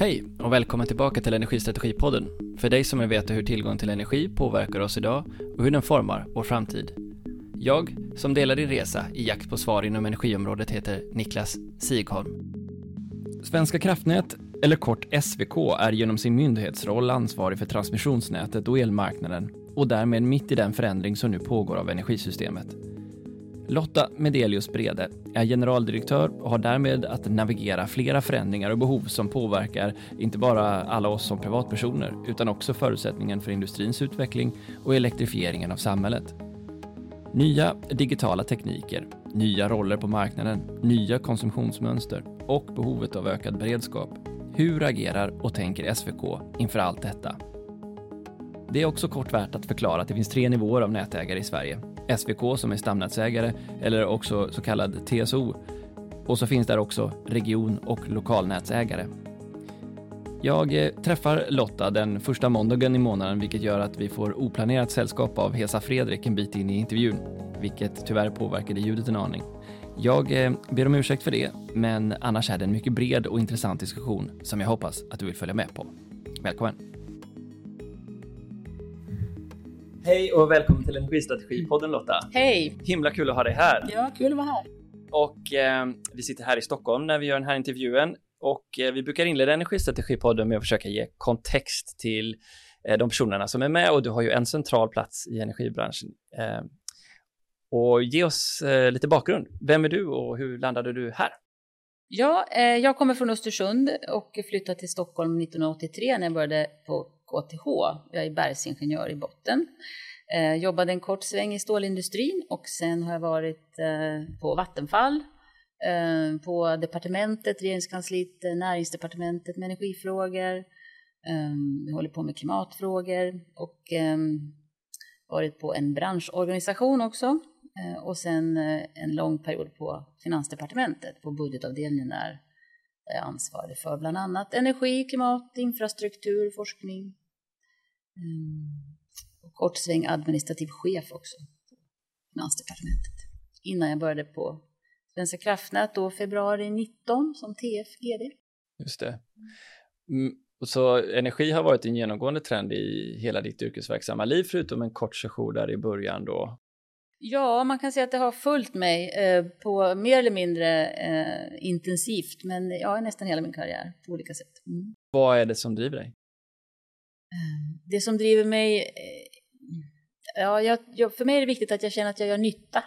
Hej och välkommen tillbaka till Energistrategipodden. För dig som vill veta hur tillgång till energi påverkar oss idag och hur den formar vår framtid. Jag, som delar din resa i jakt på svar inom energiområdet, heter Niklas Sigholm. Svenska kraftnät, eller kort SVK, är genom sin myndighetsroll ansvarig för transmissionsnätet och elmarknaden och därmed mitt i den förändring som nu pågår av energisystemet. Lotta Medelius Brede är generaldirektör och har därmed att navigera flera förändringar och behov som påverkar inte bara alla oss som privatpersoner utan också förutsättningen för industrins utveckling och elektrifieringen av samhället. Nya digitala tekniker, nya roller på marknaden, nya konsumtionsmönster och behovet av ökad beredskap. Hur agerar och tänker SVK inför allt detta? Det är också kort värt att förklara att det finns tre nivåer av nätägare i Sverige. SVK som är stamnätsägare eller också så kallad TSO. Och så finns där också region och lokalnätsägare. Jag eh, träffar Lotta den första måndagen i månaden vilket gör att vi får oplanerat sällskap av Hesa Fredrik en bit in i intervjun, vilket tyvärr påverkade ljudet en aning. Jag eh, ber om ursäkt för det, men annars är det en mycket bred och intressant diskussion som jag hoppas att du vill följa med på. Välkommen! Hej och välkommen till Energistrategipodden Lotta. Hej! Himla kul att ha dig här. Ja, kul att vara här. Och eh, vi sitter här i Stockholm när vi gör den här intervjun och eh, vi brukar inleda Energistrategipodden med att försöka ge kontext till eh, de personerna som är med och du har ju en central plats i energibranschen. Eh, och ge oss eh, lite bakgrund. Vem är du och hur landade du här? Ja, eh, jag kommer från Östersund och flyttade till Stockholm 1983 när jag började på KTH. Jag är bergsingenjör i botten. Eh, jobbade en kort sväng i stålindustrin och sen har jag varit eh, på Vattenfall, eh, på departementet, regeringskansliet, eh, näringsdepartementet med energifrågor. Eh, jag håller på med klimatfrågor och eh, varit på en branschorganisation också. Eh, och sen eh, en lång period på Finansdepartementet, på budgetavdelningen där jag är ansvarig för bland annat energi, klimat, infrastruktur, forskning, och kort sväng administrativ chef också på Finansdepartementet. Innan jag började på Svenska kraftnät då februari 19 som TF-GD. Just det. Mm. Så energi har varit en genomgående trend i hela ditt yrkesverksamma liv förutom en kort session där i början då? Ja, man kan säga att det har följt mig eh, på mer eller mindre eh, intensivt, men ja, nästan hela min karriär på olika sätt. Mm. Vad är det som driver dig? Det som driver mig, eh, ja, jag, för mig är det viktigt att jag känner att jag gör nytta.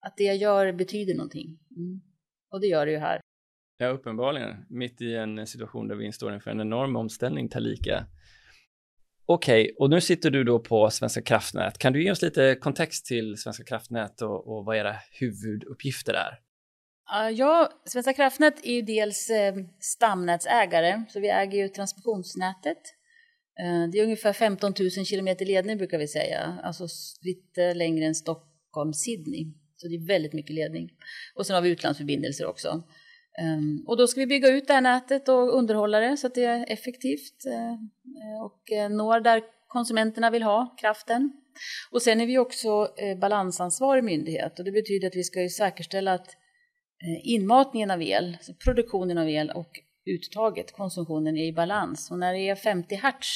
Att det jag gör betyder någonting. Mm. Och det gör det ju här. Ja, uppenbarligen. Mitt i en situation där vi står inför en enorm omställning, Talika. Okej, okay, och nu sitter du då på Svenska kraftnät. Kan du ge oss lite kontext till Svenska kraftnät och, och vad era huvuduppgifter är? Ja, Svenska kraftnät är ju dels eh, stamnätsägare, så vi äger ju transmissionsnätet Eh, det är ungefär 15 000 kilometer ledning brukar vi säga, alltså lite längre än Stockholm-Sydney. Så det är väldigt mycket ledning. Och sen har vi utlandsförbindelser också. Ehm, och då ska vi bygga ut det här nätet och underhålla det så att det är effektivt eh, eh, och når där konsumenterna vill ha kraften. Och sen är vi också balansansvarig myndighet och det betyder att vi ska säkerställa att inmatningen av el, alltså produktionen av el och uttaget, konsumtionen, är i balans. Och när det är 50 hertz,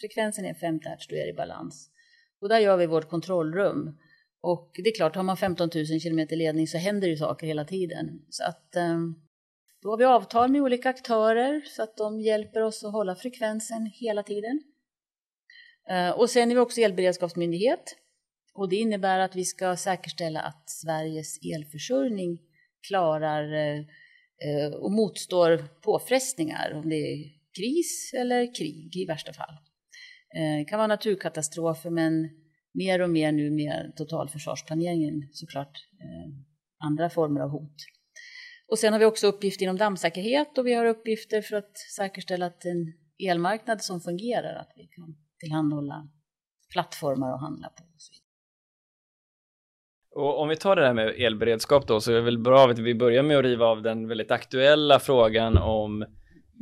frekvensen är 50 hertz, då är det i balans. Och där gör vi vårt kontrollrum. Och det är klart, har man 15 000 kilometer ledning så händer det saker hela tiden. Så att ehm, då har vi avtal med olika aktörer så att de hjälper oss att hålla frekvensen hela tiden. Eh, och sen är vi också elberedskapsmyndighet. Och det innebär att vi ska säkerställa att Sveriges elförsörjning klarar Eh, Eh, och motstår påfrestningar, om det är kris eller krig i värsta fall. Eh, det kan vara naturkatastrofer, men mer och mer nu med totalförsvarsplaneringen såklart eh, andra former av hot. Och sen har vi också uppgifter inom dammsäkerhet och vi har uppgifter för att säkerställa att en elmarknad som fungerar, att vi kan tillhandahålla plattformar att handla på. Och så vidare. Och om vi tar det här med elberedskap då så är det väl bra att vi börjar med att riva av den väldigt aktuella frågan om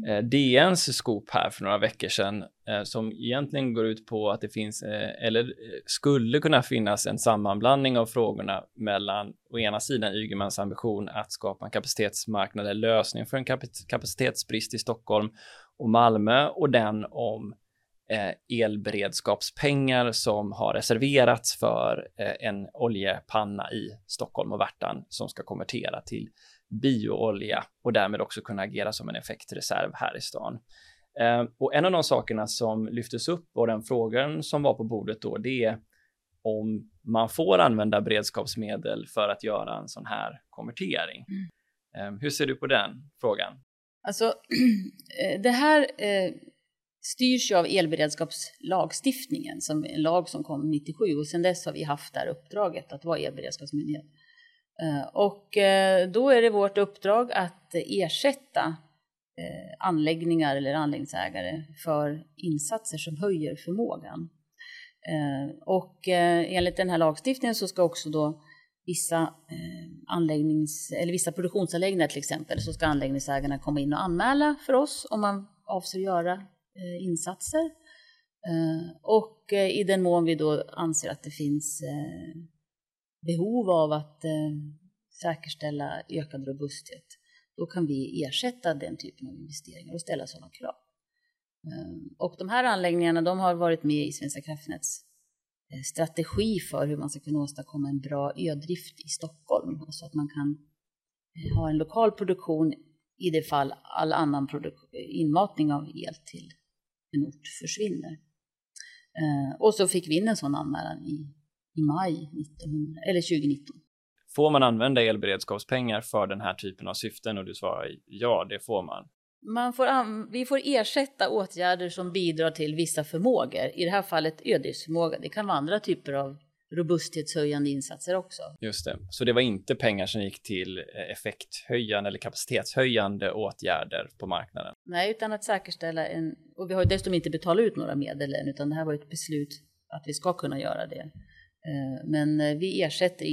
eh, DNs skop här för några veckor sedan eh, som egentligen går ut på att det finns eh, eller eh, skulle kunna finnas en sammanblandning av frågorna mellan å ena sidan Ygemans ambition att skapa en kapacitetsmarknad eller lösning för en kapacitetsbrist i Stockholm och Malmö och den om eh, elberedskapspengar som har reserverats för eh, en oljepanna i Stockholm och Värtan som ska konvertera till bioolja och därmed också kunna agera som en effektreserv här i stan. Eh, och en av de sakerna som lyftes upp och den frågan som var på bordet då, det är om man får använda beredskapsmedel för att göra en sån här konvertering. Mm. Eh, hur ser du på den frågan? Alltså, det här eh, styrs ju av elberedskapslagstiftningen, som en lag som kom 97 och sedan dess har vi haft det här uppdraget att vara elberedskapsmyndighet. Eh, och eh, då är det vårt uppdrag att ersätta eh, anläggningar eller anläggningsägare för insatser som höjer förmågan. Och enligt den här lagstiftningen så ska också då vissa anläggnings eller vissa produktionsanläggningar till exempel så ska anläggningsägarna komma in och anmäla för oss om man avser göra Eh, insatser. Eh, och eh, i den mån vi då anser att det finns behov av att säkerställa ökad robusthet, då kan vi ersätta den typen av investeringar och ställa sådana krav. Och de här anläggningarna de har varit med i Svenska kraftnäts strategi för hur man ska kunna åstadkomma en bra ödrift i Stockholm, så att man kan ha en lokal produktion i det fall all annan inmatning av el till en ort försvinner. Eh, och så fick vi in en sån anmälan i i maj 1900, eller 2019. Får man använda elberedskapspengar för den här typen av syften? Och du svarar ja, det får man. Man får vi får ersätta åtgärder som bidrar till vissa förmågor. I det här fallet ödesförmåga. Det kan vara andra typer av robusthetshöjande insatser också. Just det, så det var inte pengar som gick till eh, effekthöjande eller kapacitetshöjande åtgärder på marknaden? Nej, utan att säkerställa en, och vi har dessutom inte betalat ut några medel än, utan det här var ett beslut att vi ska kunna göra det. Eh, men eh, vi ersätter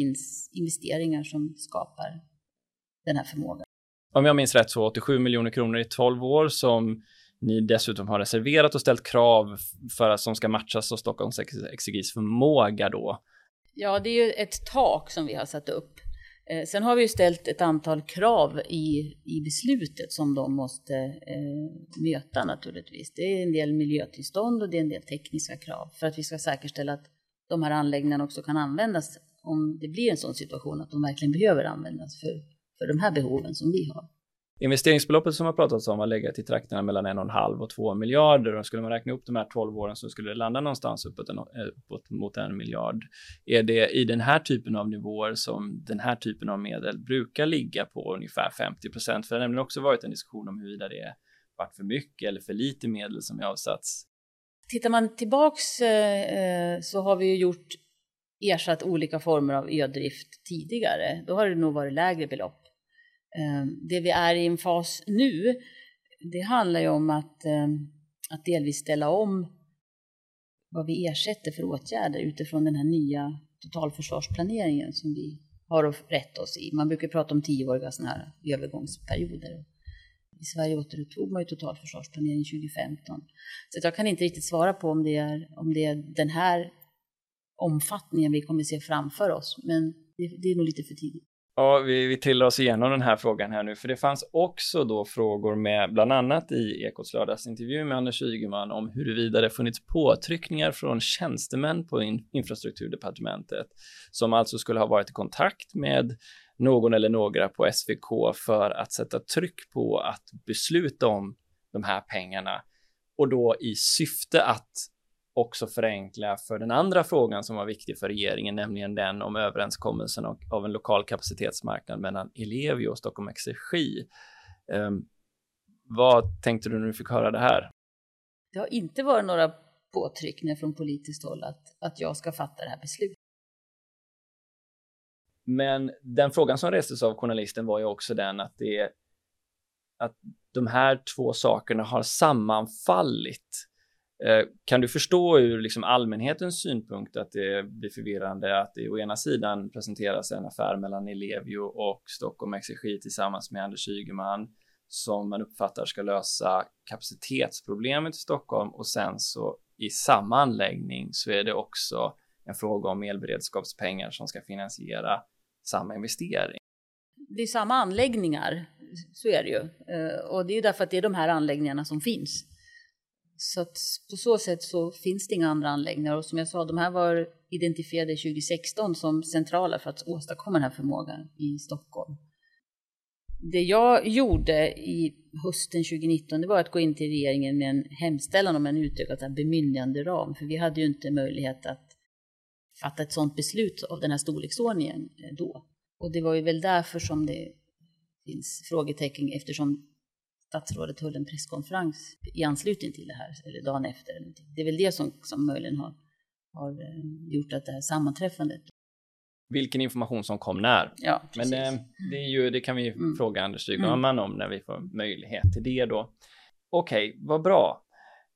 investeringar som skapar den här förmågan. Om jag minns rätt så 87 miljoner kronor i 12 år som ni dessutom har reserverat och ställt krav för att som ska matchas av Stockholms Exegis förmåga då. Ja, det är ju ett tak som vi har satt upp. Eh, sen har vi ju ställt ett antal krav i, i beslutet som de måste eh, möta naturligtvis. Det är en del miljötillstånd och det är en del tekniska krav för att vi ska säkerställa att de här anläggningarna också kan användas om det blir en sån situation att de verkligen behöver användas för, för de här behoven som vi har. Investeringsbeloppet som har pratats om har legat i trakterna mellan en och en halv och två miljarder och skulle man räkna upp de här 12 åren så skulle det landa någonstans uppåt, en, eh, uppåt mot en miljard. Är det i den här typen av nivåer som den här typen av medel brukar ligga på ungefär 50 procent? För det har nämligen också varit en diskussion om huruvida det varit för mycket eller för lite medel som är avsatts Tittar man tillbaks eh, eh, så har vi ju gjort ersatt olika former av ödrift tidigare. Då har det nog varit lägre belopp. Ehm, det vi är i en fas nu, det handlar ju om att, ehm, att delvis ställa om vad vi ersätter för åtgärder utifrån den här nya totalförsvarsplaneringen som vi har att rätta oss i. Man brukar prata om tioåriga sådana här övergångsperioder. I Sverige återupptog man ju totalförsvarsplaneringen 2015. Så jag kan inte riktigt svara på om det är, om det är den här omfattningen vi kommer se framför oss, men det, det är nog lite för tidigt. Ja, vi, vi trillar oss igenom den här frågan här nu, för det fanns också då frågor med, bland annat i Ekots lördagsintervju med Anders Ygeman om huruvida det funnits påtryckningar från tjänstemän på in, infrastrukturdepartementet som alltså skulle ha varit i kontakt med någon eller några på SVK för att sätta tryck på att besluta om de här pengarna och då i syfte att också förenkla för den andra frågan som var viktig för regeringen, nämligen den om överenskommelsen av en lokal kapacitetsmarknad mellan Ellevio och Stockholm Exergi. Um, vad tänkte du när du fick höra det här? Det har inte varit några påtryckningar från politiskt håll att, att jag ska fatta det här beslutet. Men den frågan som restes av journalisten var ju också den att det att de här två sakerna har sammanfallit. Eh, kan du förstå ur liksom allmänhetens synpunkt att det blir förvirrande att det å ena sidan presenteras en affär mellan Ellevio och Stockholm Exergi tillsammans med Anders Ygeman som man uppfattar ska lösa kapacitetsproblemet i Stockholm och sen så i samma anläggning så är det också en fråga om elberedskapspengar som ska finansiera samma investering. Det är samma anläggningar, så är det ju. Eh, och det är ju därför att det är de här anläggningarna som finns. Så att på så sätt så finns det inga andra anläggningar och som jag sa, de här var identifierade 2016 som centrala för att åstadkomma den här förmågan i Stockholm. Det jag gjorde i hösten 2019 det var att gå in till regeringen med en hemställan om en utökad bemyndigande ram, för vi hade ju inte möjlighet att fatta ett sådant beslut av den här storleksordningen eh, då. Och det var ju väl därför som det finns frågetecken eftersom statsrådet höll en presskonferens i anslutning till det här, eller dagen efter. Det är väl det som, som möjligen har, har eh, gjort att det här sammanträffandet vilken information som kom när. Ja, Men eh, det, är ju, det kan vi mm. fråga Anders Ygeman mm. om när vi får möjlighet till det då. Okej, okay, vad bra.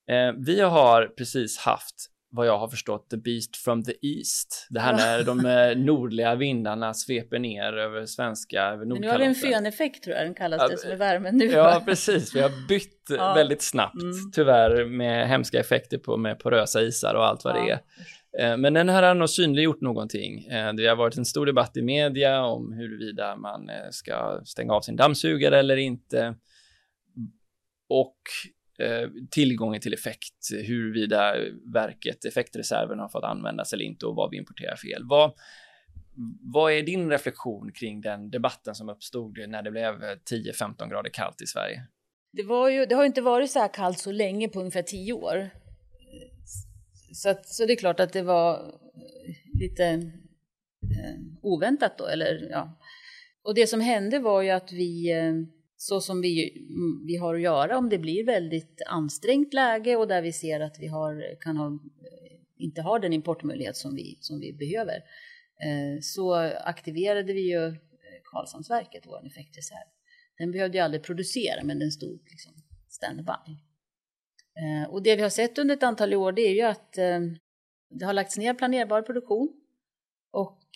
Eh, vi har precis haft vad jag har förstått, The Beast from the East. Det här när de eh, nordliga vindarna sveper ner över svenska, över Men nu har vi en föneffekt tror jag den kallas det, som är värmen nu. Ja, precis. Vi har bytt ja. väldigt snabbt, mm. tyvärr med hemska effekter på med porösa isar och allt vad ja. det är. Eh, men den här har nog synliggjort någonting. Eh, det har varit en stor debatt i media om huruvida man ska stänga av sin dammsugare eller inte. Och Eh, Eh, tillgången till effekt, huruvida verket, effektreserven har fått användas eller inte och vad vi importerar för el. Vad, vad är din reflektion kring den debatten som uppstod när det blev 10-15 grader kallt i Sverige? Det, var ju, det har inte varit så här kallt så länge på ungefär 10 år. Så, att, så det är klart att det var lite eh, oväntat då, eller ja. Och det som hände var ju att vi eh, så som vi, mm, vi har att göra om det blir väldigt ansträngt läge och där vi ser att vi har, kan ha, eh, inte har den importmöjlighet som vi, som vi behöver. Eh, så aktiverade vi ju eh, Karlshamnsverket, vår effektreserv. Den behövde ju aldrig producera, men den stod liksom standby. Eh, och det vi har sett under ett antal år, det är ju att det har lagts ner planerbar produktion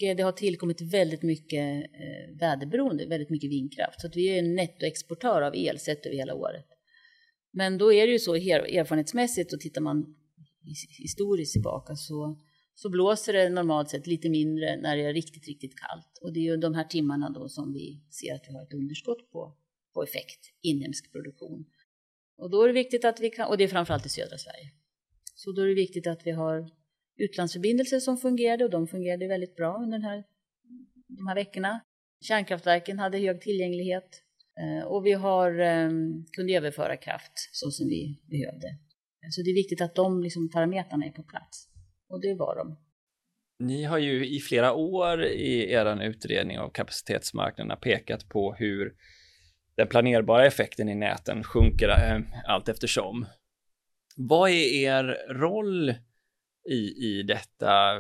Eh, det har tillkommit väldigt mycket eh, väderberoende, väldigt mycket vindkraft. Så att vi är en nettoexportör av el sett över hela året. Men då är det ju så erfarenhetsmässigt och tittar man historiskt tillbaka så, så blåser det normalt sett lite mindre när det är riktigt, riktigt kallt. Och det är ju de här timmarna då som vi ser att vi har ett underskott på, på effekt, inhemsk produktion. Och då är det viktigt att vi kan, och det är framförallt i södra Sverige. Så då är det viktigt att vi har utlandsförbindelser som fungerade och de fungerade väldigt bra under den här, de här veckorna. Kärnkraftverken hade hög tillgänglighet eh, och vi har, ehm, kunde överföra kraft så som vi behövde. Så det är viktigt att de liksom, parametrarna är på plats och det var de. Ni har ju i flera år i er utredning av kapacitetsmarknaderna pekat på hur den planerbara effekten i näten sjunker eh, allt eftersom. Vad är er roll i, i detta,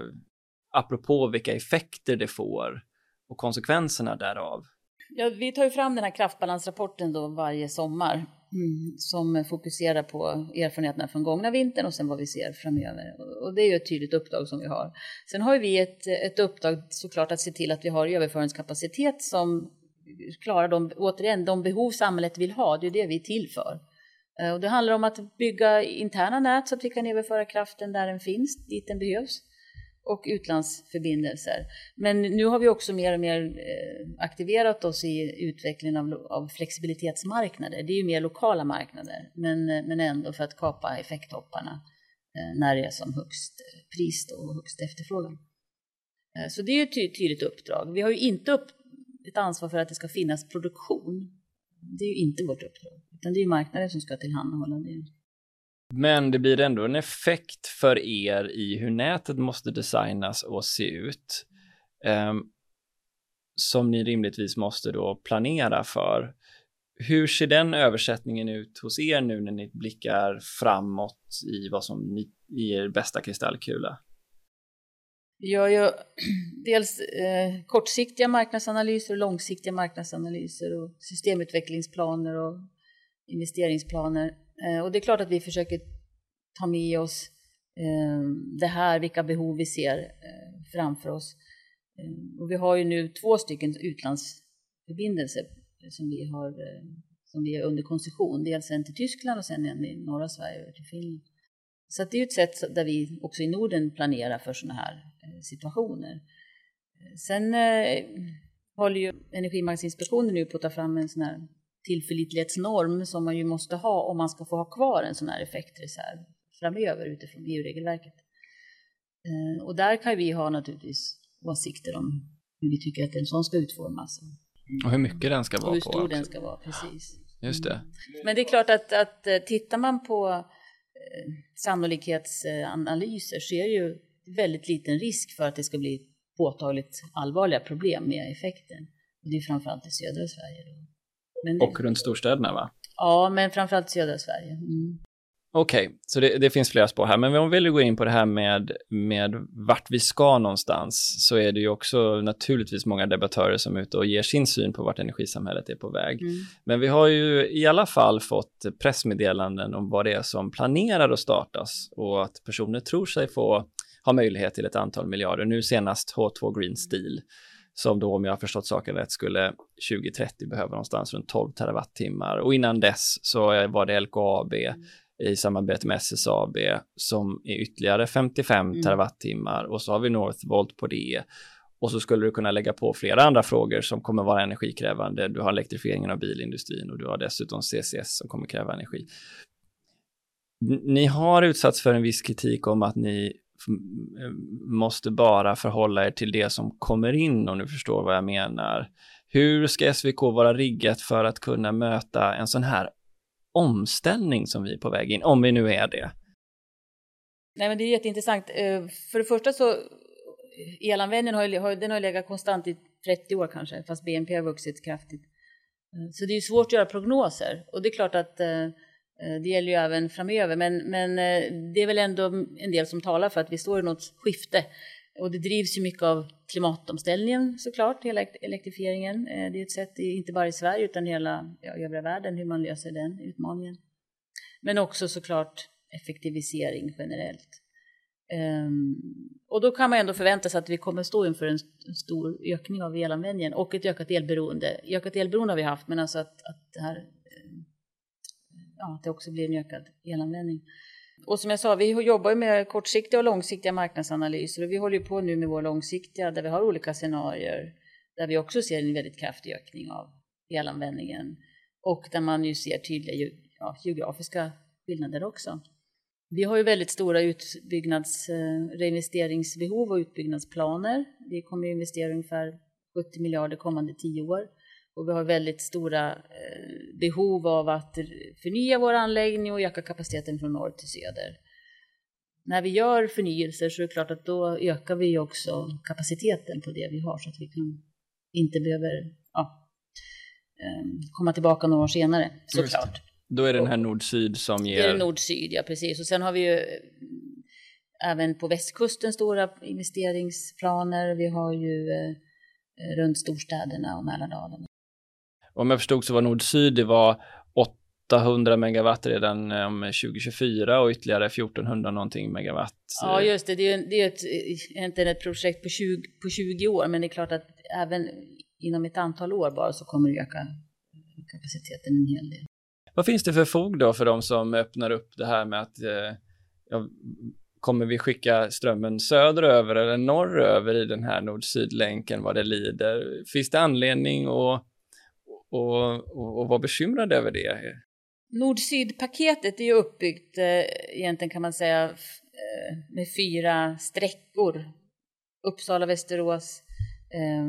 apropå vilka effekter det får och konsekvenserna därav. Ja, vi tar ju fram den här kraftbalansrapporten då varje sommar mm, som fokuserar på erfarenheterna från gångna vintern och sen vad vi ser framöver. Och det är ju ett tydligt uppdrag som vi har. Sen har vi ett, ett uppdrag såklart att se till att vi har överföringskapacitet som klarar de, återigen, de behov samhället vill ha. Det är det vi är till för. Eh, och det handlar om att bygga interna nät så att vi kan överföra kraften där den finns, dit den behövs och utlandsförbindelser. Men nu har vi också mer och mer eh, aktiverat oss i utvecklingen av, av flexibilitetsmarknader. Det är ju mer lokala marknader, men, eh, men ändå för att kapa effekthopparna när det är som högst pris och högst efterfrågan. Så det är ju ett tydligt uppdrag. Vi har ju inte upp ett ansvar för att det ska finnas produktion. Det är ju inte vårt uppdrag. Utan det är marknaden som ska tillhandahålla det. Men det blir ändå en effekt för er i hur nätet måste designas och se ut. Um, som ni rimligtvis måste då planera för. Hur ser den översättningen ut hos er nu när ni blickar framåt i vad som ni, i er bästa kristallkula? Gör ju dels eh, kortsiktiga marknadsanalyser och långsiktiga marknadsanalyser och systemutvecklingsplaner och investeringsplaner. Eh, och det är klart att vi försöker ta med oss eh, det här, vilka behov vi ser eh, framför oss. Eh, och vi har ju nu två stycken utlandsförbindelser som vi har eh, som vi är under koncession. Dels en till Tyskland och sen en i norra Sverige och till Finland. Så det är ett sätt där vi också i Norden planerar för sådana här eh, situationer. Sen eh, håller ju Energimarknadsinspektionen nu på att ta fram en sån här tillförlitlighetsnorm som man ju måste ha om man ska få ha kvar en sån här effektreserv framöver utifrån EU-regelverket. Eh, och där kan vi ha naturligtvis åsikter om hur vi tycker att en sån ska utformas. Och hur mycket den ska vara på. Och hur stor den ska vara, precis. Just det. Mm. Men det är klart att, att eh, tittar man på eh, sannolikhetsanalyser så är det ju väldigt liten risk för att det ska bli påtagligt allvarliga problem med effekten. Och det är framförallt i södra Sverige. Då. Men, och runt storstäderna va? Ja, men framförallt södra Sverige. Mm. Okej, okay, så det, det, finns flera spår här, men om vi vill gå in på det här med, med vart vi ska någonstans så är det ju också naturligtvis många debattörer som är ute och ger sin syn på vart energisamhället är på väg. Mm. Men vi har ju i alla fall fått pressmeddelanden om vad det är som planerar att startas och att personer tror sig få ha möjlighet till ett antal miljarder. Nu senast H2 Green Steel som då om jag har förstått saken rätt skulle 2030 behöva någonstans runt 12 terawattimmar och innan dess så var det LKAB mm. i samarbete med SSAB som är ytterligare 55 mm. terawattimmar och så har vi Northvolt på det och så skulle du kunna lägga på flera andra frågor som kommer vara energikrävande. Du har elektrifieringen av bilindustrin och du har dessutom CCS som kommer kräva energi. Ni har utsatts för en viss kritik om att ni Eh, måste bara förhålla er till det som kommer in om du förstår vad jag menar. Hur ska SVK vara riggat för att kunna möta en sån här omställning som vi är på väg in, om vi nu är det? Nej, men det är jätteintressant. Eh, för det första så eh, elanvändningen har, ju, den har legat konstant i 30 år kanske, fast BNP har vuxit kraftigt. Så det är svårt att göra prognoser och det är klart att Eh, Eh, det gäller ju även framöver, men, men eh, det är väl ändå en del som talar för att vi står i något skifte. Och det drivs ju mycket av klimatomställningen såklart, hela elektrifieringen. Eh, det är ett sätt, inte bara i Sverige utan i hela ja, övriga världen, hur man löser den utmaningen. Men också såklart effektivisering generellt. Um, och då kan man ändå förvänta sig att vi kommer stå inför en, en stor ökning av elanvändningen och ett ökat elberoende. Ökat elberoende har vi haft, men alltså att, att det här ja, att det också blir en ökad elanvändning. Och som jag sa, vi jobbar med kortsiktiga och långsiktiga marknadsanalyser och vi håller på nu med vår långsiktiga där vi har olika scenarier där vi också ser en väldigt kraftig ökning av elanvändningen och där man ju ser tydliga ja, geografiska skillnader också. Vi har ju väldigt stora utbyggnads, eh, reinvesteringsbehov och utbyggnadsplaner. Vi kommer att investera ungefär 70 miljarder kommande tio år. Och vi har väldigt stora eh, behov av att förnya vår anläggning och öka kapaciteten från norr till söder. När vi gör förnyelser så är det klart att då ökar vi också kapaciteten på det vi har så att vi kan, inte behöver ja, ehm, komma tillbaka några år senare såklart. Då är det den här nord-syd som ger... Det är nord-syd, ja precis. Och sen har vi ju eh, även på västkusten stora investeringsplaner. Vi har ju eh, runt storstäderna och Mälardalen om jag förstod så var nord-syd, det var 800 megawatt redan eh, om 2024 och ytterligare 1400 någonting megawatt. Ja, just det. Det är, det är ett, egentligen ett projekt på 20, på 20 år, men det är klart att även inom ett antal år bara så kommer det öka kapaciteten en hel del. Vad finns det för fog då för de som öppnar upp det här med att eh, ja, kommer vi skicka strömmen söderöver eller norröver i den här nord-syd-länken vad det lider? Finns det anledning att och, och, och vara bekymrad över det. Nord-syd-paketet är ju uppbyggt eh, egentligen kan man säga eh, med fyra sträckor. Uppsala, Västerås eh,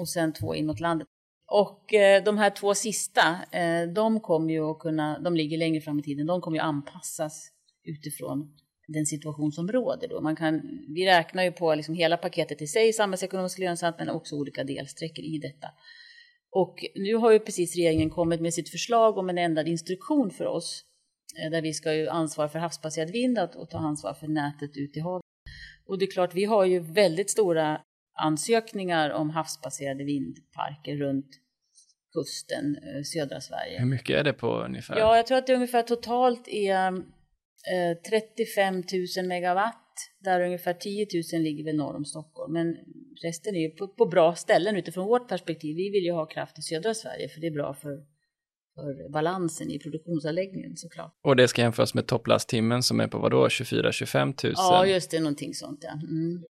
och sen två inåt landet. Och eh, de här två sista, eh, de kommer ju att kunna, de ligger längre fram i tiden, de kommer ju anpassas utifrån den situation som råder då. Man kan, vi räknar ju på liksom hela paketet i sig, samhällsekonomiskt lönsamt, men också olika delsträckor i detta. Och nu har ju precis regeringen kommit med sitt förslag om en ändrad instruktion för oss eh, där vi ska ju ansvara för havsbaserad vind och ta ansvar för nätet ut i havet. Och det är klart, vi har ju väldigt stora ansökningar om havsbaserade vindparker runt kusten, eh, södra Sverige. Hur mycket är det på ungefär? Ja, jag tror att det ungefär totalt är 35 eh, 000 megawatt där ungefär 10 000 ligger väl norr om Stockholm. Men resten är ju på, på, bra ställen utifrån vårt perspektiv. Vi vill ju ha kraft i södra Sverige för det är bra för, för balansen i produktionsanläggningen såklart. Och det ska jämföras med topplasttimmen som är på vadå, 24-25 000? Ja, just det, någonting sånt ja. Mm.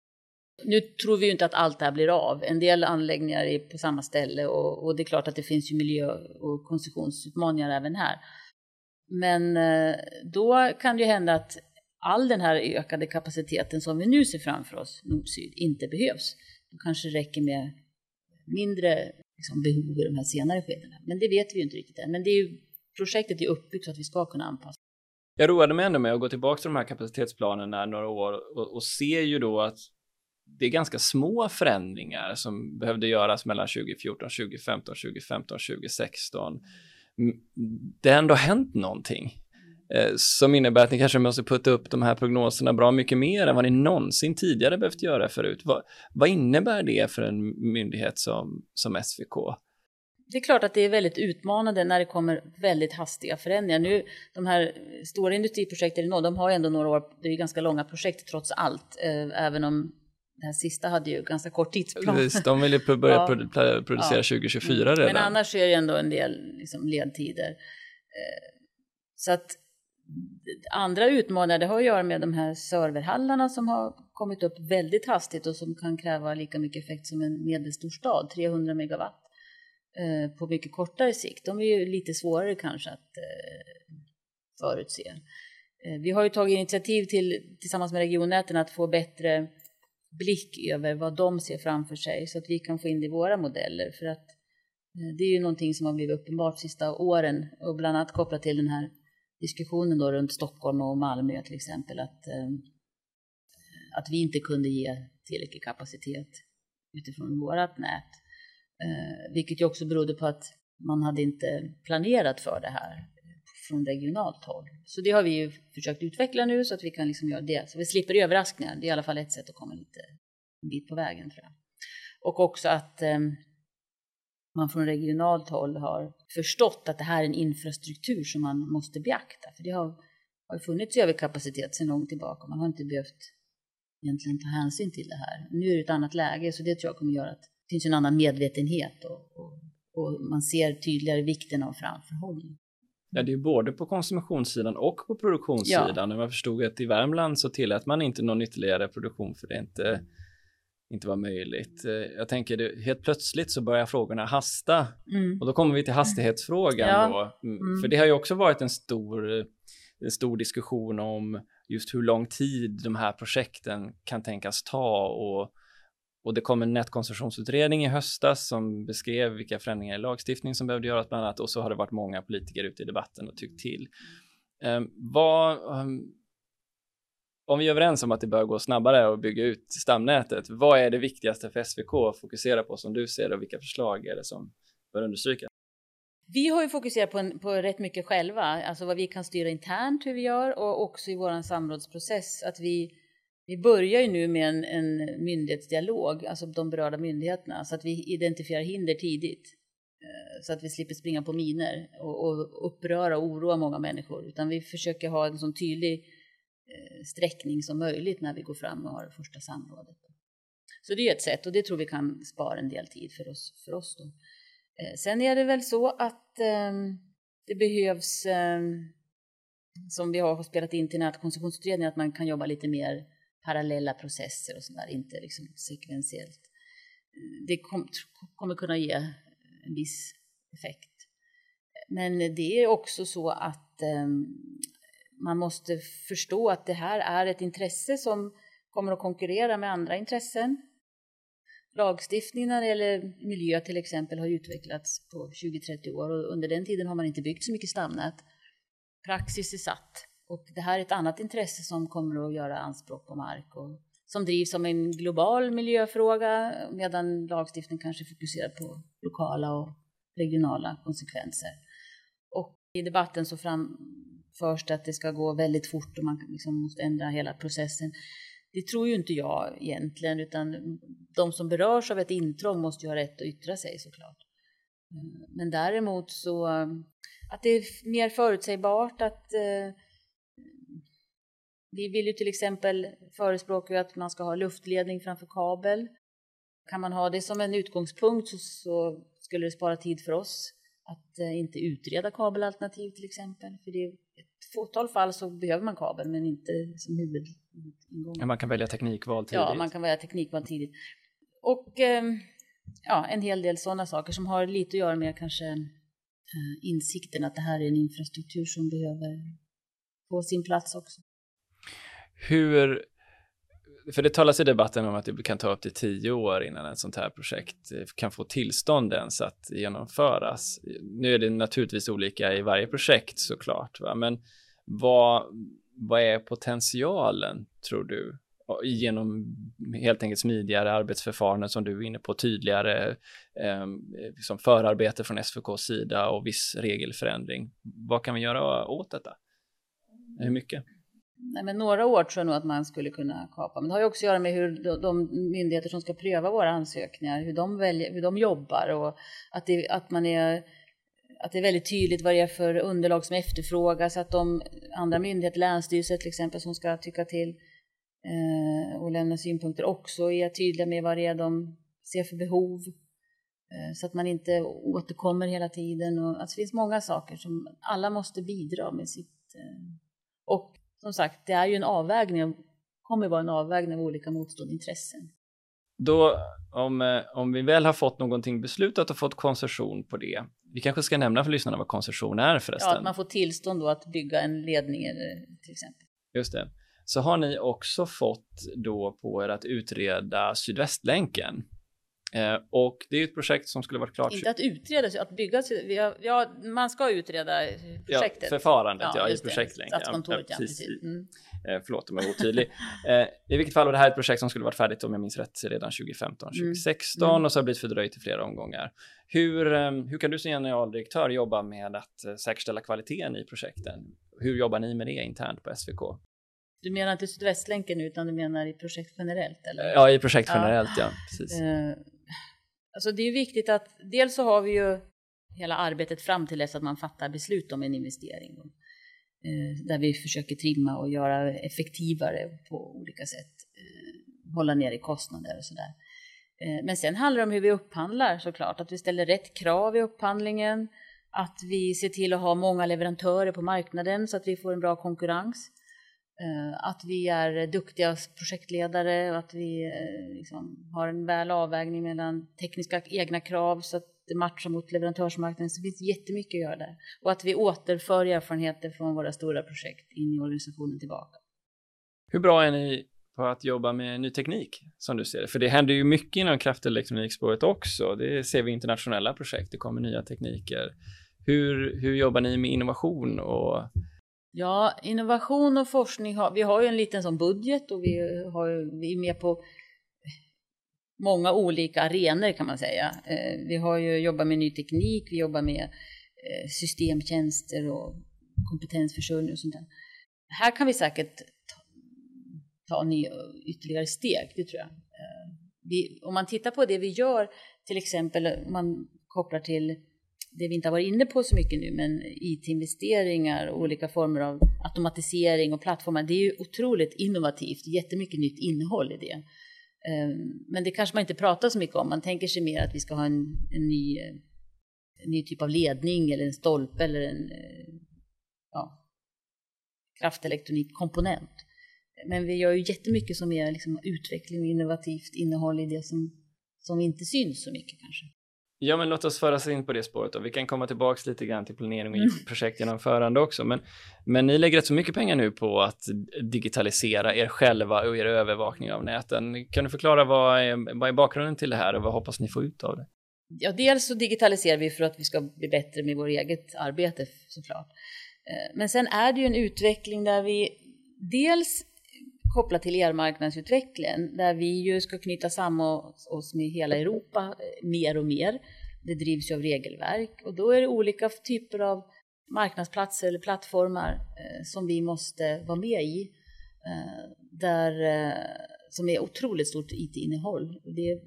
Nu tror vi ju inte att allt det här blir av. En del anläggningar är på samma ställe och, och det är klart att det finns ju miljö och koncessionsutmaningar även här. Men eh, då kan det ju hända att all den här ökade kapaciteten som vi nu ser framför oss, nord-syd, inte behövs. Då kanske det räcker med mindre liksom, behov i de här senare skedena. Men det vet vi ju inte riktigt än. Men det är ju, projektet är uppbyggt så att vi ska kunna anpassa. Jag roade mig ändå med att gå tillbaka till de här kapacitetsplanerna några år och, och ser ju då att det är ganska små förändringar som behövde göras mellan 2014, 2015, 2015, 2016. Det har ändå hänt någonting som innebär att ni kanske måste putta upp de här prognoserna bra mycket mer än vad ni någonsin tidigare behövt göra förut. Vad, vad innebär det för en myndighet som, som SVK? Det är klart att det är väldigt utmanande när det kommer väldigt hastiga förändringar. Nu, de här stora industriprojekten, de har ändå några år, det är ganska långa projekt trots allt, eh, även om det här sista hade ju ganska kort tidsplan. Visst, de vill ju börja ja. producera ja. 2024 mm. redan. Men annars är det ändå en del liksom, ledtider. Eh, så att andra utmaningar det har att göra med de här serverhallarna som har kommit upp väldigt hastigt och som kan kräva lika mycket effekt som en medelstor stad, 300 megawatt eh, på mycket kortare sikt. De är ju lite svårare kanske att eh, förutse. Eh, vi har ju tagit initiativ till, tillsammans med regionnäten att få bättre blick över vad de ser framför sig så att vi kan få in det i våra modeller. För att eh, det är ju någonting som har blivit uppenbart de sista åren och bland annat kopplat till den här diskussionen då runt Stockholm och Malmö till exempel att, eh, att vi inte kunde ge tillräcklig kapacitet utifrån vårt nät. Eh, vilket ju också berodde på att man hade inte planerat för det här från regionalt håll. Så det har vi ju försökt utveckla nu så att vi kan liksom göra det. Så vi slipper överraskningar. Det är i alla fall ett sätt att komma lite en bit på vägen tror jag. Och också att eh, man från regionalt håll har förstått att det här är en infrastruktur som man måste beakta. För det har, har funnits överkapacitet sedan långt tillbaka. Man har inte behövt egentligen ta hänsyn till det här. Nu är det ett annat läge så det tror jag kommer göra att det finns en annan medvetenhet och, och, och man ser tydligare vikten av framförhållning. Ja, det är både på konsumtionssidan och på produktionssidan. Ja. Jag förstod att i Värmland så tillät man inte någon ytterligare produktion för det inte, inte var möjligt. Eh, jag tänker, det, helt plötsligt så börjar frågorna hasta mm. och då kommer vi till hastighetsfrågan ja. då. Mm. mm. För det har ju också varit en stor, en stor diskussion om just hur lång tid de här projekten kan tänkas ta och och det kom en nätkoncessionsutredning i höstas som beskrev vilka förändringar i lagstiftning som behövde göras bland annat och så har det varit många politiker ute i debatten och tyckt till. Um, vad, um, om vi är överens om att det bör gå snabbare att bygga ut stamnätet, vad är det viktigaste för SVK att fokusera på som du ser det och vilka förslag är det som bör understrykas? Vi har ju fokuserat på, en, på rätt mycket själva, alltså vad vi kan styra internt hur vi gör och också i vår samrådsprocess att vi vi börjar ju nu med en, en myndighetsdialog, alltså de berörda myndigheterna, så att vi identifierar hinder tidigt. Eh, så att vi slipper springa på miner och, och uppröra och oroa många människor. Utan vi försöker ha en sån tydlig Eh, sträckning som möjligt när vi går fram och har det första samrådet. Så det är ett sätt och det tror vi kan spara en del tid för oss. För oss då. Eh, sen är det väl så att ehm, det behövs, ehm, som vi har spelat in till nätkoncessionsutredningen, att man kan jobba lite mer parallella processer och sådär, inte liksom sekventiellt. Eh, det kom, kommer kunna ge en viss effekt. Men det är också så att ehm, man måste förstå att det här är ett intresse som kommer att konkurrera med andra intressen. Lagstiftningen när det gäller miljö till exempel har utvecklats på 20-30 år och under den tiden har man inte byggt så mycket stamnät. Praxis är satt och det här är ett annat intresse som kommer att göra anspråk på mark och som drivs som en global miljöfråga medan lagstiftningen kanske fokuserar på lokala och regionala konsekvenser. Och i debatten så fram, först att det ska gå väldigt fort och man liksom måste ändra hela processen. Det tror ju inte jag egentligen, utan de som berörs av ett intrång måste ju ha rätt att yttra sig såklart. Eh, men däremot så att det är mer förutsägbart, att eh, vi vill ju till exempel förespråka att man ska ha luftledning framför kabel. Kan man ha det som en utgångspunkt så, så skulle det spara tid för oss. att eh, inte utreda kabelalternativ till exempel. För det ett fåtal fall så behöver man kabel men inte som huvudingång. Man kan välja teknikval tidigt. Ja, man kan välja teknikval tidigt. Och ehm, ja, en hel del sådana saker som har lite att göra med kanske eh, insikten att det här är en infrastruktur som behöver få sin plats också. Hur, för det talas i debatten om att det kan ta upp till tio år innan ett sånt här projekt eh, kan få tillstånd ens att genomföras. Nu är det naturligtvis olika i varje projekt såklart, va? men vad, vad är potentialen tror du? genom helt enkelt smidigare arbetsförfaranden som du är inne på, tydligare eh, liksom förarbete från SVKs sida och viss regelförändring. Vad kan vi göra åt detta? Hur mycket? Nej, men några år tror jag nog att man skulle kunna kapa. Men det har ju också att göra med hur de myndigheter som ska pröva våra ansökningar, hur de, väljer, hur de jobbar och att, det, att man är att det är väldigt tydligt vad det är för underlag som efterfrågas, att de andra myndigheter, länsstyrelser till exempel, som ska tycka till eh, och lämna synpunkter också är tydliga med vad det är de ser för behov. Eh, så att man inte återkommer hela tiden. Och, alltså, det finns många saker som alla måste bidra med sitt... Eh, och som sagt, det är ju en avvägning, kommer vara en avvägning av olika motstående intressen. Då, om, eh, om vi väl har fått någonting beslutat och fått koncession på det, vi kanske ska nämna för lyssnarna vad koncession är förresten. Ja, att man får tillstånd då att bygga en ledning till exempel. Just det. Så har ni också fått då på er att utreda Sydvästlänken. Eh, och det är ett projekt som skulle varit klart. Inte att utreda, att bygga. Ja, man ska utreda projektet. Ja, förfarandet ja, ja i projektlänken. Statskontoret, ja, precis. Mm. Eh, förlåt om jag var otydlig. eh, I vilket fall, och det här är ett projekt som skulle varit färdigt om jag minns rätt redan 2015, 2016 mm. och så har det blivit fördröjt i flera omgångar. Hur, eh, hur kan du som generaldirektör jobba med att eh, säkerställa kvaliteten i projekten? Hur jobbar ni med det internt på SVK? Du menar inte Sydvästlänken utan du menar i projekt generellt? Eller? Ja, i projekt generellt, ja. ja precis. Alltså det är viktigt att dels så har vi ju hela arbetet fram till dess att man fattar beslut om en investering. Eh, där vi försöker trimma och göra effektivare på olika sätt. Eh, hålla nere kostnader och sådär. Eh, men sen handlar det om hur vi upphandlar såklart, att vi ställer rätt krav i upphandlingen, att vi ser till att ha många leverantörer på marknaden så att vi får en bra konkurrens. Eh, att vi är duktiga projektledare och att vi eh, liksom har en väl avvägning mellan tekniska egna krav så att det matchar mot leverantörsmarknaden. Så det finns jättemycket att göra där. Och att vi återför erfarenheter från våra stora projekt in i organisationen tillbaka. Hur bra är ni på att jobba med ny teknik som du ser det? För det händer ju mycket inom kraftelektronikspåret också. Det ser vi i internationella projekt. Det kommer nya tekniker. Hur, hur jobbar ni med innovation och Ja, innovation och forskning, har, vi har ju en liten sån budget och vi, har, vi är med på många olika arenor kan man säga. Eh, vi har ju jobbat med ny teknik, vi jobbar med eh, systemtjänster och kompetensförsörjning och sånt där. Här kan vi säkert ta, ta nya, ytterligare steg, det tror jag. Eh, vi, om man tittar på det vi gör, till exempel om man kopplar till det vi inte har varit inne på så mycket nu, men IT-investeringar och olika former av automatisering och plattformar, det är ju otroligt innovativt, jättemycket nytt innehåll i det. Ehm, men det kanske man inte pratar så mycket om, man tänker sig mer att vi ska ha en, en, ny, en ny typ av ledning eller en stolpe eller en ja, kraftelektronikkomponent. Men vi gör ju jättemycket som är liksom utveckling och innovativt innehåll i det som, som inte syns så mycket kanske. Ja, men låt oss föra oss in på det spåret och vi kan komma tillbaks lite grann till planering och mm. projektgenomförande också. Men, men ni lägger rätt så mycket pengar nu på att digitalisera er själva och er övervakning av näten. Kan du förklara vad är, vad är bakgrunden till det här och vad hoppas ni få ut av det? Ja, dels så digitaliserar vi för att vi ska bli bättre med vårt eget arbete såklart. Eh, men sen är det ju en utveckling där vi dels kopplat till elmarknadsutvecklingen där vi ju ska knyta samman oss med hela Europa eh, mer och mer. Det drivs ju av regelverk och då är det olika typer av marknadsplatser eller plattformar eh, som vi måste vara med i. Eh, där, som är otroligt stort IT-innehåll. Det är